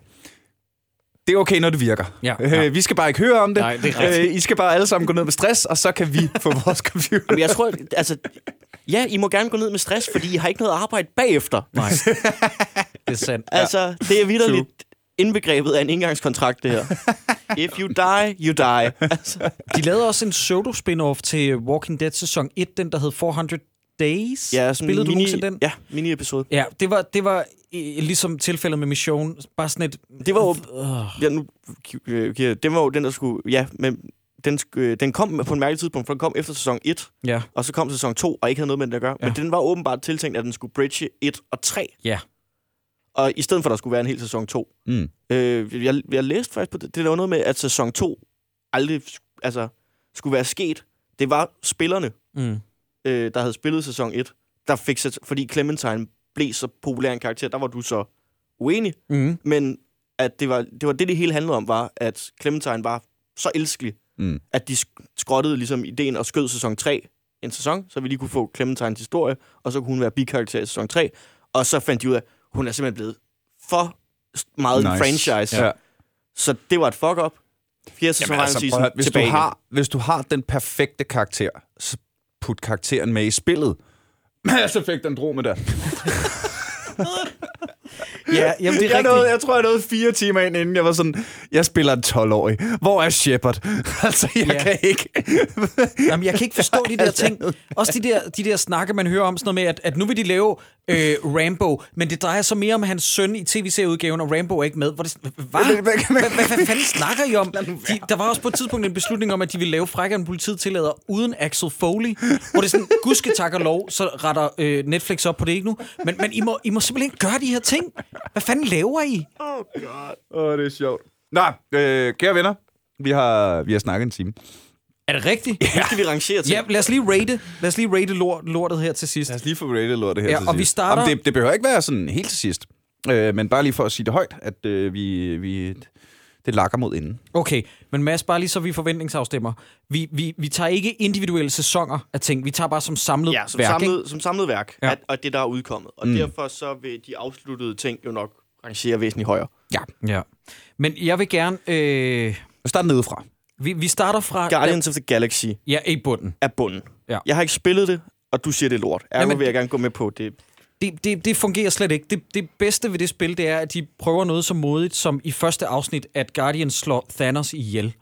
det er okay, når det virker. Ja. Øh, vi skal bare ikke høre om det. Nej, det er rigtigt. Øh, I skal bare alle sammen gå ned med stress, og så kan vi få vores computer. Men jeg tror, altså... Ja, I må gerne gå ned med stress, fordi I har ikke noget arbejde bagefter. Nej. det er sandt. Altså, det er vidderligt indbegrebet af en indgangskontrakt, det her. If you die, you die. Altså, De lavede også en pseudo-spin-off til Walking Dead sæson 1, den der hed 400 Days. ja, sådan Spillede du mini, nogensinde den? Ja, mini-episode. Ja, det var, det var øh, ligesom tilfældet med Mission. Bare sådan et... Det var jo... Øh, Ja, nu, øh, ja, det var jo den, der skulle... Ja, men den, øh, den kom på en mærkelig tidspunkt, for den kom efter sæson 1, ja, og så kom sæson 2, og ikke havde noget med den at gøre. Ja. Men den var åbenbart tiltænkt, at den skulle bridge 1 og 3. ja. Og i stedet for, at der skulle være en hel sæson 2. Mm. Øh, jeg, jeg læste faktisk på det. Det var noget med, at sæson 2 aldrig altså, skulle være sket. Det var spillerne, Mm. øh, der havde spillet sæson 1, der fik sæt, fordi Clementine blev så populær en karakter, der var du så uenig. Mm. Men at det var, det var det, det hele handlede om, var, at Clementine var så elskelig, Mm. at de sk- skrottede ligesom ideen og skød sæson 3 en sæson, så vi lige kunne få Clementines historie, og så kunne hun være bikarakter i sæson 3. Og så fandt de ud af, at hun er simpelthen blevet for meget nice. franchise. Ja. Så det var et fuck-up. Fjerde sæson Jamen, altså, prøv hvis, du tilbage har, hvis du har den perfekte karakter, så put karakteren med i spillet. Mass Effect Andromeda. Ja, jamen, det er jeg, nåede, rigtigt. jeg tror, jeg nåede fire timer ind, inden jeg var sådan, jeg spiller en 12-årig. Hvor er Shepard? altså, jeg Ja. kan ikke. Jamen, jeg kan ikke forstå de der ting. Også de der, de der snakke, man hører om sådan noget med, at, at nu vil de lave øh, Rambo, men det drejer sig mere om hans søn i tv-serieudgaven, og Rambo er ikke med. Hvor det, hvad? Hvad, fanden snakker I om? De, der var også på et tidspunkt en beslutning om, at de ville lave frækkere end politiet tillader uden Axel Foley, hvor det er sådan, gudske tak og lov, så retter øh, Netflix op på det ikke nu. Men, men I, må, I må simpelthen gøre de her ting. Hvad fanden laver I? Oh god. Åh, oh, det er sjovt. Nå, øh, kære venner, vi har, vi har snakket en time. Er det rigtigt? Nu skal vi rangere til. Ja, lad os lige rate, lad os lige rate lort, lortet her til sidst. Lad os lige få rated lortet her Ja, til og vi sidst. starter- Jamen, det, det behøver ikke være sådan helt til sidst. Øh, men bare lige for at sige det højt, at øh, vi, vi, det lakker mod inden. Okay, men Mads, bare lige så vi forventningsafstemmer. Vi, vi, vi tager ikke individuelle sæsoner af ting, vi tager bare som samlet Ja, som, værk, ikke? samlet, som samlet værk, Ja. at, og det, der er udkommet. Og mm. derfor så vil de afsluttede ting jo nok rangere væsentligt højere. Ja. Ja. Men jeg vil gerne... Øh, Start nedefra. vi, vi starter fra... Guardians of the Galaxy Ja, i bunden. er bunden. Ja. Jeg har ikke spillet det, og du siger, det er lort. Ergo Jamen, vil jeg gerne gå med på det. Det, det, det fungerer slet ikke. Det, det bedste ved det spil, det er, at de prøver noget så modigt, som i første afsnit, at Guardians slår Thanos ihjel.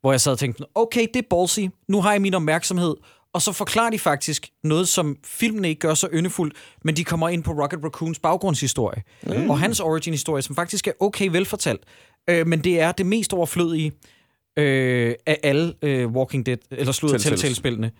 Hvor jeg sad og tænkte, okay, det er ballsy. Nu har jeg min opmærksomhed. Og så forklarer de faktisk noget, som filmene ikke gør så yndefuldt, men de kommer ind på Rocket Raccoons baggrundshistorie. Mm. Og hans origin-historie, som faktisk er okay velfortalt. Øh, men det er det mest overflødige øh, af alle øh, Walking Dead, eller Telltales. Telltale-spillene.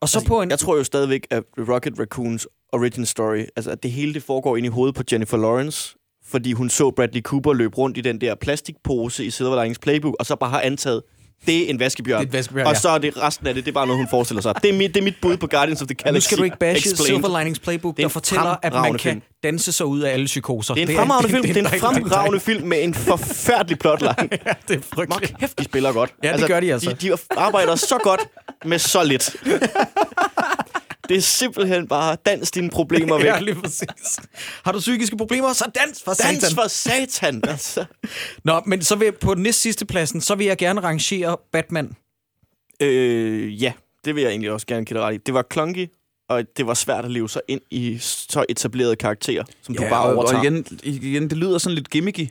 Og så på en... Jeg tror jo stadigvæk, at Rocket Raccoons origin story, altså at det hele det foregår ind i hovedet på Jennifer Lawrence, fordi hun så Bradley Cooper løbe rundt i den der plastikpose i Silver Linings Playbook, og så bare har antaget, det er en vaskebjørn. Det er en vaskebjørn, og ja. så er det resten af det, det er bare noget, hun forestiller sig. Det er mit, det er mit bud på Guardians of the Galaxy. Nu skal du ikke bashe Explained. Silver Linings Playbook, er der fortæller, at man kan film. danse sig ud af alle psykoser. Det er en fremragende film. Det er en fremragende film med en forfærdelig plotline. Ja, det er frygteligt. kæft, de spiller godt. Ja, det gør de altså. De, de arbejder så godt med så lidt. Det er simpelthen bare dans dine problemer væk. Ja, lige præcis. Har du psykiske problemer, så dans for Dans satan. for satan, altså. Nå, men så vil jeg, på den næst sidste pladsen, så vil jeg gerne rangere Batman. Øh, ja, det vil jeg egentlig også gerne give dig ret i. Det var clunky, og det var svært at leve sig ind i så etablerede karakterer, som du bare overtager. og igen, igen, det lyder sådan lidt gimmicky.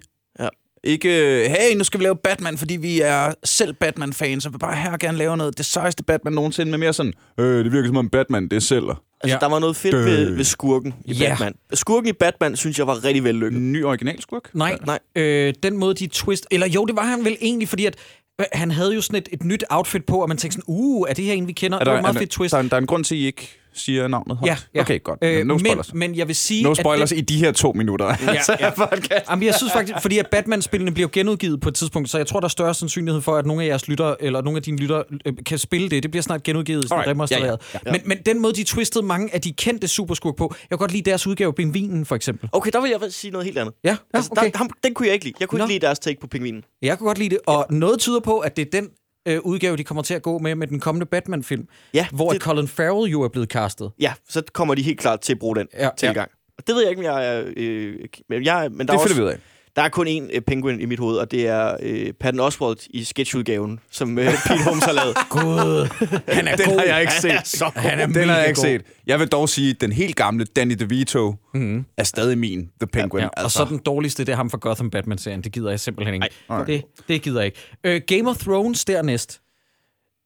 Ja. Ikke, hey, nu skal vi lave Batman, fordi vi er selv Batman-fans, og vil bare her gerne lave noget det sejeste Batman nogensinde, med mere sådan, øh, det virker som om Batman, det er selv. Altså, Ja. der var noget fedt ved, ved skurken i Ja. Batman. Skurken i Batman, synes jeg var rigtig vellykket. Ny originalskurk? Nej, Nej. Øh, den måde, de twist... Eller jo, det var han vel egentlig, fordi at øh, han havde jo sådan et, et nyt outfit på, og man tænkte sådan, uh, er det her en, vi kender? Er det var der, et meget er, fedt twist. der, er en- der er en grund til, at I ikke siger navnet højt? Ja, ja. Okay, godt. Øh, no spoilers. men, men jeg vil sige... no at spoilers det- i de her to minutter. Altså, ja. podcast. Jamen, jeg synes faktisk, fordi at Batman-spillene bliver genudgivet på et tidspunkt, så jeg tror, der er større sandsynlighed for, at nogle af jeres lytter, eller nogle af dine lytter, øh, kan spille det. Det bliver snart genudgivet, sådan remastereret. Ja, ja, Men, men den måde, de twistede mange af de kendte superskurk på, jeg kan godt lide deres udgave Pingvinen, for eksempel. Okay, der vil jeg sige noget helt andet. Ja, ja Altså, okay. der, ham, den kunne jeg ikke lide. Jeg kunne Nå. ikke lide deres take på pingvinen. Jeg kan godt lide det, og noget tyder på, at det er den øh, udgave, de kommer til at gå med med den kommende Batman-film, Ja, hvor det-. Colin Farrell jo er blevet castet. Ja, så kommer de helt klart til at bruge den Ja. ja, tilgang. Og det ved jeg ikke, om jeg er... Øh, men jeg, men der, er Det finder også, vi ud af. Der er kun én øh, penguin i mit hoved, og det er øh, Patton Oswalt i sketchudgaven, som øh, Pete Holmes har lavet. Gud, han er Den god. har jeg ikke Han set. er så god. Han er Den har jeg ikke god. set. Jeg vil dog sige, at den helt gamle Danny DeVito mm. er stadig min The Penguin. Ja, og så den dårligste, det er ham fra Gotham Batman-serien. Det gider jeg simpelthen ikke. Nej. Det, det gider jeg ikke. Uh, Game of Thrones dernæst,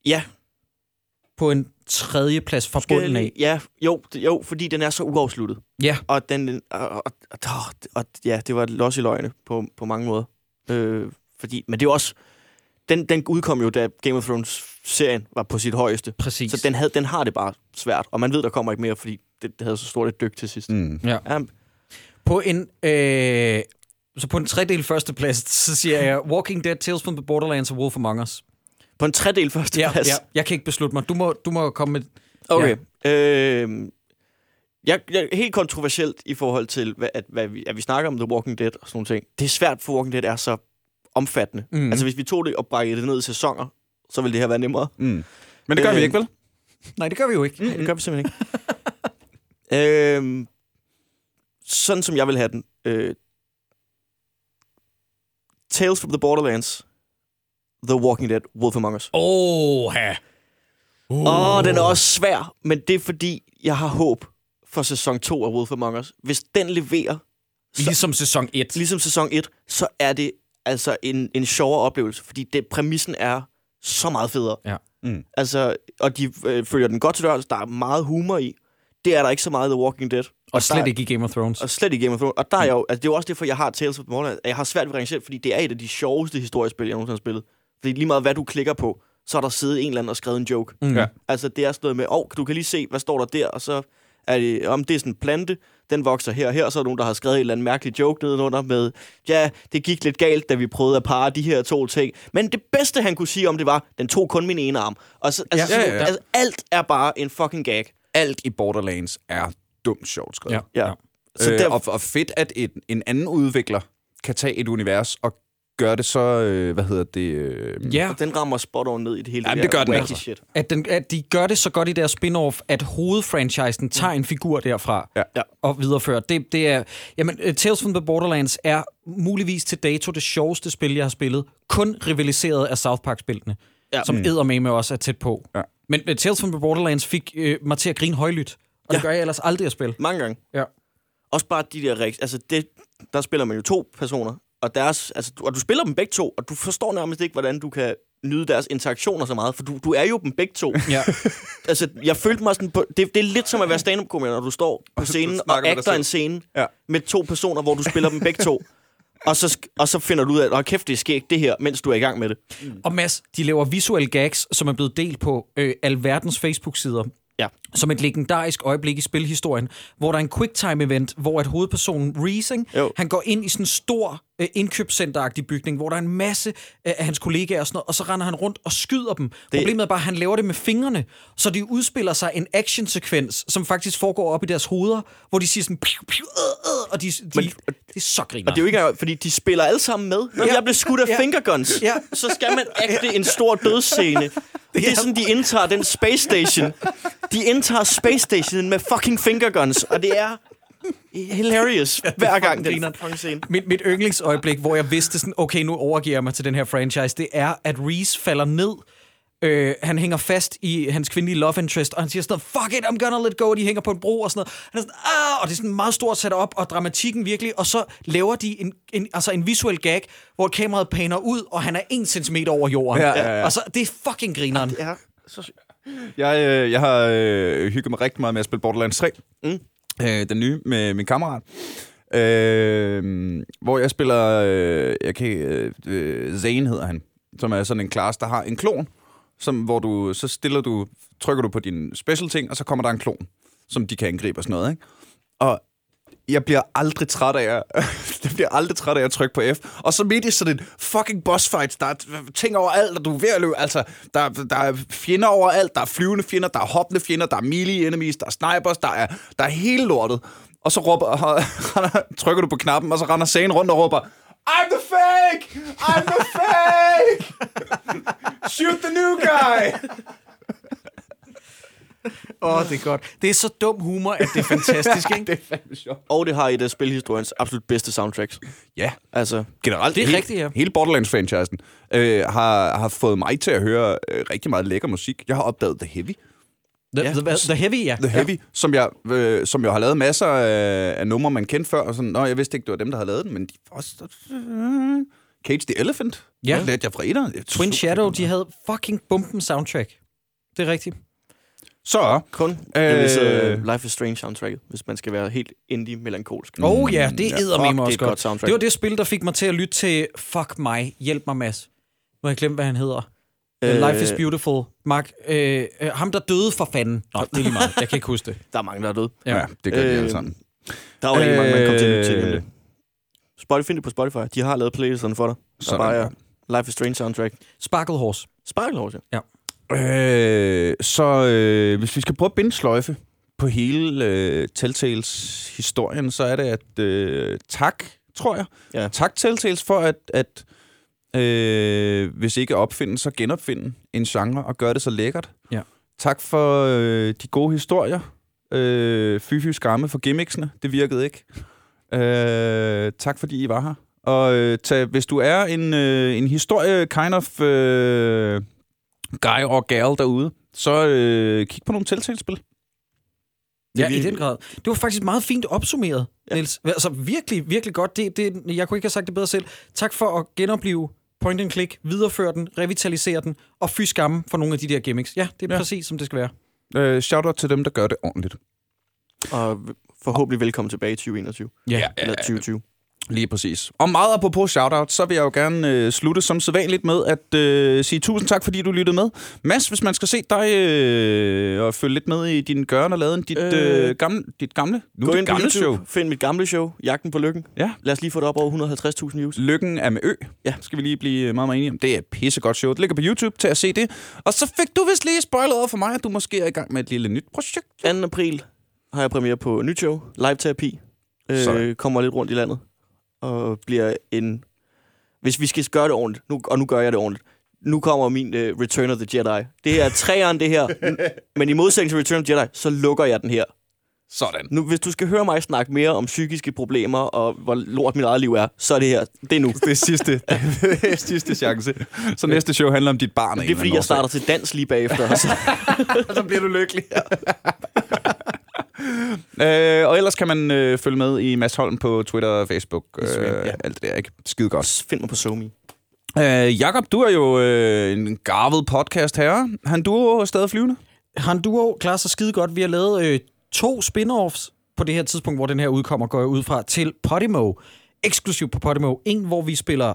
Ja, på en tredje plads fra bunden af. ja jo, jo, fordi den er så uafsluttet. Ja, Og, den, og, og, og, og ja, det var et los i løgne på, på mange måder. Øh, fordi, men det er også... Den, den udkom jo, da Game of Thrones-serien var på sit højeste. præcis. Så den, havde, den har det bare svært. Og man ved, der kommer ikke mere, fordi det, det havde så stort et dyk til sidst. Mm. ja. Ja, På en... Øh, så på en tredjedel første plads, så siger jeg Walking Dead, Tales from the Borderlands og Wolf Among Us. På en tredel første Ja, plads. ja, jeg kan ikke beslutte mig. Du må, du må komme med... Okay. Ja. Øh, jeg, jeg, helt kontroversielt i forhold til, hvad, at, hvad vi, at vi snakker om The Walking Dead og sådan nogle ting. Det er svært, for Walking Dead er så omfattende. Mm. Altså, hvis vi tog det og brækkede det ned i sæsoner, så ville det her være nemmere. Mm. Men det gør øh, vi Øh, ikke, vel? Nej, det gør vi jo ikke. Nej, det gør vi simpelthen ikke. øhm, sådan som jeg vil have den. Øh, Tales from the Borderlands. The Walking Dead. Wolf Among Us. Åh, ha. Åh, oh, den er også svær, men det er fordi, jeg har håb for sæson 2 af Wolf Among Us. Hvis den leverer Ligesom sæson 1. ligesom sæson 1, så er det altså en, en sjovere oplevelse, fordi det, præmissen er så meget federe. Ja. Mm. Altså, og de øh, følger den godt til dørs, der er meget humor i. Det er der ikke så meget i The Walking Dead. Og slet der, ikke i Game of Thrones. Og slet ikke i Game of Thrones. Og der er jeg jo, altså, det er jo også derfor, jeg har Tales of the at Jeg har svært ved at rangere, fordi det er et af de sjoveste historiespil, jeg nogensinde har spillet. Fordi lige meget hvad du klikker på, så er der siddet en eller anden og skrevet en joke. Mm. Ja. Altså, det er sådan noget med, åh, oh, du kan lige se, hvad står der der, og så er det, om det er sådan en plante, den vokser her og her, så er der nogen, der har skrevet en eller anden mærkelig joke nedenunder med, ja, det gik lidt galt, da vi prøvede at parre de her to ting. Men det bedste, han kunne sige om det var, den tog kun min ene arm. Og så, altså, Ja, ja, ja, ja, ja. altså alt er bare en fucking gag. Alt i Borderlands er dumt sjovt skrevet. Ja. Ja. Så Så øh, der- og, og fedt, at et, en anden udvikler kan tage et univers og gøre det så, øh, hvad hedder det... Øh, Ja, Og den rammer spot on ned i det hele Jamen, der det gør den altså. shit. at, den, at de gør det så godt i deres spin-off, at hovedfranchisen tager en figur derfra Ja. Og viderefører. Det, det er, jamen, uh, Tales from the Borderlands er muligvis til dato det sjoveste spil, jeg har spillet. Kun rivaliseret af South Park-spillene, Ja. som mm. med også er tæt på. Ja. Men uh, Tales from the Borderlands fik uh, mig til at grine højlydt. Og det Ja. gør jeg ellers aldrig at spille. Mange gange. Ja. Også bare de der reaktioner. Altså, det, der spiller man jo to personer, og, deres, altså, du- og du spiller dem begge to, og du forstår nærmest ikke, hvordan du kan nyde deres interaktioner så meget, for du, du er jo dem begge to. Ja. altså, jeg følte mig sådan på... Det, det er lidt som at være stand-up-komiker, når du står på scenen og selv. en scene Ja. med to personer, hvor du spiller dem begge to. Og så, og så finder du ud af, at kæft, det er skægt det her, mens du er i gang med det. Og Mads, de laver visuelle gags, som er blevet delt på øh, alverdens Facebook-sider. Ja. Som et legendarisk øjeblik i spilhistorien, hvor der er en quicktime-event, hvor at hovedpersonen Jo. han går ind i sådan en stor øh, indkøbscenteragtig bygning, hvor der er en masse øh, af hans kollegaer og sådan noget, og så render han rundt og skyder dem. Det... Problemet er bare, at han laver det med fingrene, så de udspiller sig en actionsekvens, som faktisk foregår op i deres hoveder, hvor de siger sådan, piu, piu, øh, øh, og de, de, Men- det er så griner. Og det er jo ikke engang, fordi de spiller alle sammen med. Når Ja. ja. jeg bliver skudt af Ja. ja. fingerguns, Ja. ja. så skal man agte en stor dødsscene. Det er sådan, de indtager den space station. De indtager space station med fucking fingerguns, og det er hilarious hver gang, den fucking scene. Mit, mit yndlingsøjeblik, hvor jeg vidste sådan, okay, nu overgiver jeg mig til den her franchise, det er, at Reese falder ned. Øh, han hænger fast i hans kvindelige love interest, og han siger sådan noget, fuck it, I'm gonna let go, og de hænger på en bro og sådan noget. Han er sådan, ah, og det er sådan meget stort sat op, og dramatikken virkelig, og så laver de en, en, altså en visuel gag, hvor kameraet paner ud, og han er en centimeter over jorden. Ja, ja, ja. Og så, det er fucking grineren. Ja, så sygt. Jeg, øh, jeg har øh, hygget mig rigtig meget med at spille Borderlands 3. Mm. Øh, den nye med min kammerat. Øh, hvor jeg spiller... Øh, jeg kan, øh, øh, Zane hedder han. Som er sådan en klasse, der har en klon. Som, hvor du, så stiller du, trykker du på din special ting, og så kommer der en klon, som de kan angribe og sådan noget. Ikke? Og jeg bliver aldrig træt af at, jeg bliver aldrig træt af at trykke på F. Og så midt i sådan en fucking boss fight, der er ting overalt, og du er ved at løbe. Altså, der, der er fjender overalt, der er flyvende fjender, der er hoppende fjender, der er melee enemies, der er snipers, der er, der er hele lortet. Og så råber, trykker du på knappen, og så render sagen rundt og råber, I'm the fake! I'm the fake! Shoot the new guy! Åh, oh, det er godt. Det er så dum humor, at det er fantastisk, ikke? det er fandme sjovt. Og det har et af spilhistoriens absolut bedste soundtracks. Ja, Altså, generelt. Det er hele, rigtigt, ja. Hele Borderlands-franchisen øh, har, har fået mig til at høre øh, rigtig meget lækker musik. Jeg har opdaget The Heavy. The, Ja. the, the Heavy, ja. The Heavy, ja. som, jeg, øh, som jeg har lavet masser af, af numre, man kendte før. Og sådan, Nå, jeg vidste ikke, det var dem, der havde lavet den, men de var også... Øh, Cage the Elephant. Ja. Det lærte jeg fra etteren. Er Twin Shadow, de havde fucking bumpen soundtrack. Det er rigtigt. Så, kun Øh. øh, Life is Strange soundtracket, hvis man skal være helt indie-melankolsk. Oh ja, det ja. er det er også et godt. godt soundtrack. Det var det spil, der fik mig til at lytte til Fuck mig, hjælp mig, Mads. Nu har jeg glemt, hvad han hedder. Øh, Øh, Life is Beautiful. Mark, øh, øh, ham der døde for fanden. Nå, det er lige meget. Jeg kan ikke huske det. Der er mange, der er døde. ja, det gør øh, de Øh, alle sammen. Der er jo ikke mange, man kommer til at lytte til. Øh. Spotify, find det på Spotify. De har lavet playlisterne for dig. Der Sådan, bare ja. Life is Strange soundtrack. Sparkle Horse. Sparkle Horse, ja. Øh, så øh, hvis vi skal prøve at binde sløjfe på hele øh, Telltales historien, så er det at øh, tak, tror jeg. Ja. Tak Telltales for at, at øh, hvis ikke opfinde, så genopfinde en genre og gøre det så lækkert. Ja. Tak for øh, de gode historier. Øh, fy fy skamme for gimmicksene. Det virkede ikke. Øh, tak fordi I var her. Og øh, tag, hvis du er en, øh, en historie kind of øh, guy or gal derude, så øh, kig på nogle Telltale-spil. Ja, i den grad. Det var faktisk meget fint opsummeret, ja. Niels. Altså virkelig, virkelig godt. Det, det, jeg kunne ikke have sagt det bedre selv. Tak for at genopleve point and click, videreføre den, revitalisere den, og fy skamme for nogle af de der gimmicks. Ja, det er Ja. ja. præcis, som det skal være. Øh, shout-out til dem, der gør det ordentligt. Og forhåbentlig velkommen tilbage i 2021. Ja, Eller 2020. Lige præcis. Og meget apropos shoutout, så vil jeg jo gerne øh, slutte som sædvanligt med at øh, sige tusind tak, fordi du lyttede med. Mads, hvis man skal se dig øh, og følge lidt med i din gøren og laden, dit, øh, Øh, gamle, dit gamle, nu Gå dit ind på gamle YouTube, show. find mit gamle show, Jagten på Lykken. Ja. Lad os lige få det op over 150.000 views. Lykken er med ø. Ja. Skal vi lige blive meget, meget enige om. Det er et pissegodt show. Det ligger på YouTube til at se det. Og så fik du vist lige spoilet over for mig, at du måske er i gang med et lille nyt projekt. 2. april har jeg premiere på nyt show, Live Terapi. Sådan. Øh, kommer lidt rundt i landet. Og bliver en... Hvis vi skal gøre det ordentligt, nu, og nu gør jeg det ordentligt, nu kommer min uh, Return of the Jedi. Det er træeren, det her. Men i modsætning til Return of the Jedi, så lukker jeg den her. Sådan. Nu, hvis du skal høre mig snakke mere om psykiske problemer og hvor lort mit eget liv er, så er det her. Det er nu. Det er sidste, det er sidste chance. Så næste show handler om dit barn. Det er fordi, jeg starter til dans lige bagefter. og så- årsag. så bliver du lykkelig. øh, og ellers kan man øh, følge med i Mads Holm på Twitter og Facebook. Øh, ja. Alt det der, ikke? Skide godt. Find mig på SoMe. Øh, Jakob, du er jo øh, en garvet podcast herre. Han du er stadig flyvende. Han Duo klarer sig skide godt. Vi har lavet øh, to spin-offs på det her tidspunkt, hvor den her udkommer, går jeg ud fra, til Podimo. Eksklusivt på Podimo. En, hvor vi spiller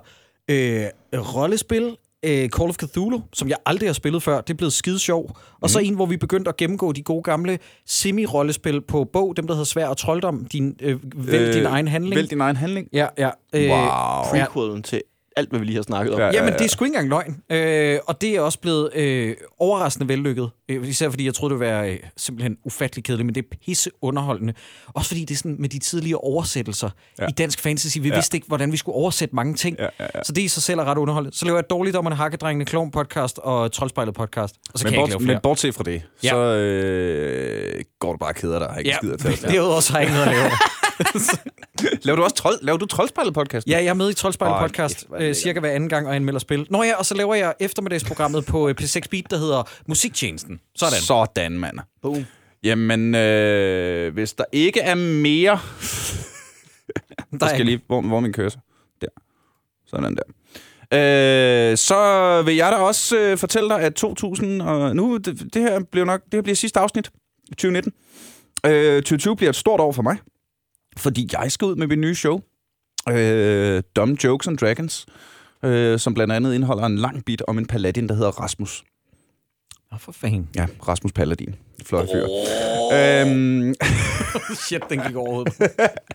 øh, rollespil, øh, Call of Cthulhu, som jeg aldrig har spillet før. Det er blevet skide sjov. Og så en, hvor vi begyndte at gennemgå de gode gamle semi-rollespil på bog, dem der hedder Svær og Trolddom. Din, øh, vælg øh, din egen handling. Vælg din egen handling. Ja, ja. Øh, Wow. Ja. Prequelen til alt, hvad vi lige har snakket om. Ja. Ja. Jamen, det er sgu ikke engang løgn. Øh, og det er også blevet øh, overraskende vellykket. Øh, især fordi jeg troede, det ville være øh, simpelthen ufattelig kedeligt, men det er pisse underholdende. Også fordi det er sådan med de tidligere oversættelser ja. Ja. i dansk fantasy. Vi Ja. ja. vidste ikke, hvordan vi skulle oversætte mange ting. Ja, ja, ja. Så det i sig selv er ret underholdende. Så laver jeg Dårligdommerne, Hakkedrengene, Klovn podcast og Troldspejlet podcast. Og så Men, kan jeg ikke bort, lave flere. men bortset fra det, Ja. så øh, går du bare og keder dig. Ikke Ja, skider til at derudover så har jeg ikke noget at lave. Laver du også trold, laver du troldspejlet podcast? Ja, jeg er med i Troldspejlet podcast er øh, cirka hver anden gang og anmelder spil. Nå ja, og så laver jeg eftermiddagsprogrammet på øh, P6 Beat, der hedder Musiktjenesten. Sådan. Sådan, mand. Boom. Jamen, øh, hvis der ikke er mere... Der Der er skal jeg lige... Hvor, hvor min cursor? Der. Sådan der. Øh, så vil jeg da også øh, fortælle dig, at 2000... Og nu, det, det her bliver nok... Det her bliver sidste afsnit. 2019. Øh, 2020 bliver et stort år for mig. Fordi jeg skal ud med mit nye show. Øh, Dumb Jokes and Dragons. Øh, som blandt andet indeholder en lang bit om en paladin, der hedder Rasmus. Åh, for fanden. Ja, Rasmus Paladin. Flot fyr. Oh. Øhm, Shit, den gik over hovedet.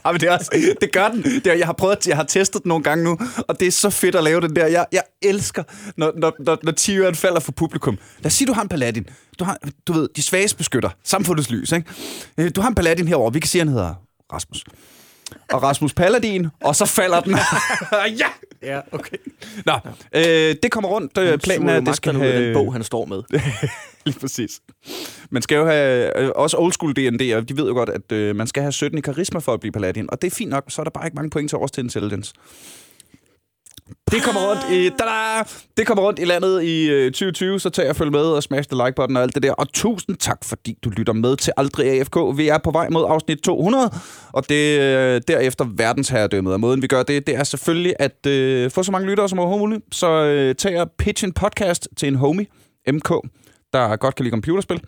Ja, men det, er også, det gør den. Det er, jeg har prøvet, jeg har testet den nogle gange nu, og det er så fedt at lave den der. Jeg, jeg elsker, når, når, når, når tieren falder for publikum. Lad os sige, du har en paladin. Du har, du ved, de svages beskytter. Samfundets lys, ikke? Øh, Du har en paladin herover. Vi kan sige, han hedder Rasmus. Og Rasmus Paladin, og så falder den. ja! ja, okay. Nå, øh, det kommer rundt. Øh, planen er, at det skal have... den bog, han står med. Lige præcis. Man skal jo have, øh, også old school D&D'er, de ved jo godt, at øh, man skal have 17 i karisma for at blive paladin, og det er fint nok, så er der bare ikke mange point til års til intelligence. Det kommer rundt i, tada! det kommer rundt i landet i øh, 2020, så tag og følg med og smash the like-button og alt det der. Og tusind tak, fordi du lytter med til Aldrig AFK. Vi er på vej mod afsnit 200, og det øh, derefter verdensherredømmet. Og måden, vi gør det, det er selvfølgelig at øh, få så mange lyttere som overhovedet muligt. Så øh, tag og pitch en podcast til en homie, MK, der godt kan lide computerspil.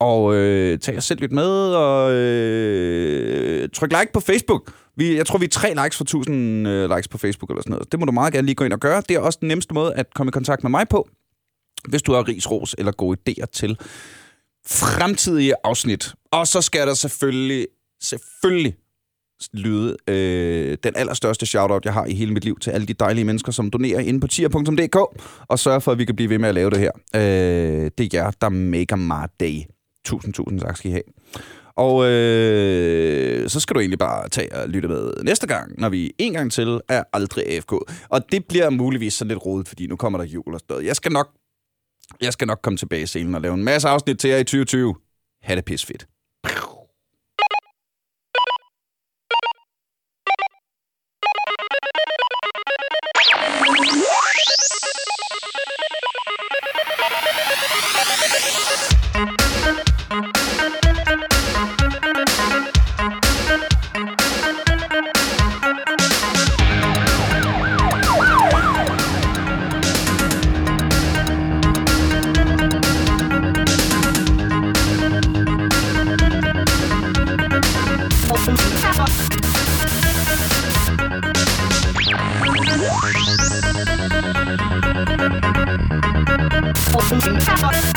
Og øh, tag og selv lidt med, og øh, tryk like på Facebook. Vi, jeg tror, vi er tre likes for 1000 øh, likes på Facebook eller sådan noget. Det må du meget gerne lige gå ind og gøre. Det er også den nemmeste måde at komme i kontakt med mig på, hvis du har ris, ros eller gode idéer til fremtidige afsnit. Og så skal der selvfølgelig, selvfølgelig lyde øh, den allerstørste shoutout, jeg har i hele mit liv til alle de dejlige mennesker, som donerer inde på tier.dk og sørger for, at vi kan blive ved med at lave det her. Øh, det er jer, der maker my day. Tusind, tusind tak skal I have. Og øh, så skal du egentlig bare tage og lytte med næste gang, når vi en gang til er aldrig AFK. Og det bliver muligvis sådan lidt rodet, fordi nu kommer der jul og sådan noget. Jeg skal nok, jeg skal nok komme tilbage senere og lave en masse afsnit til jer i 2020. Ha' det pis fedt. Thank you.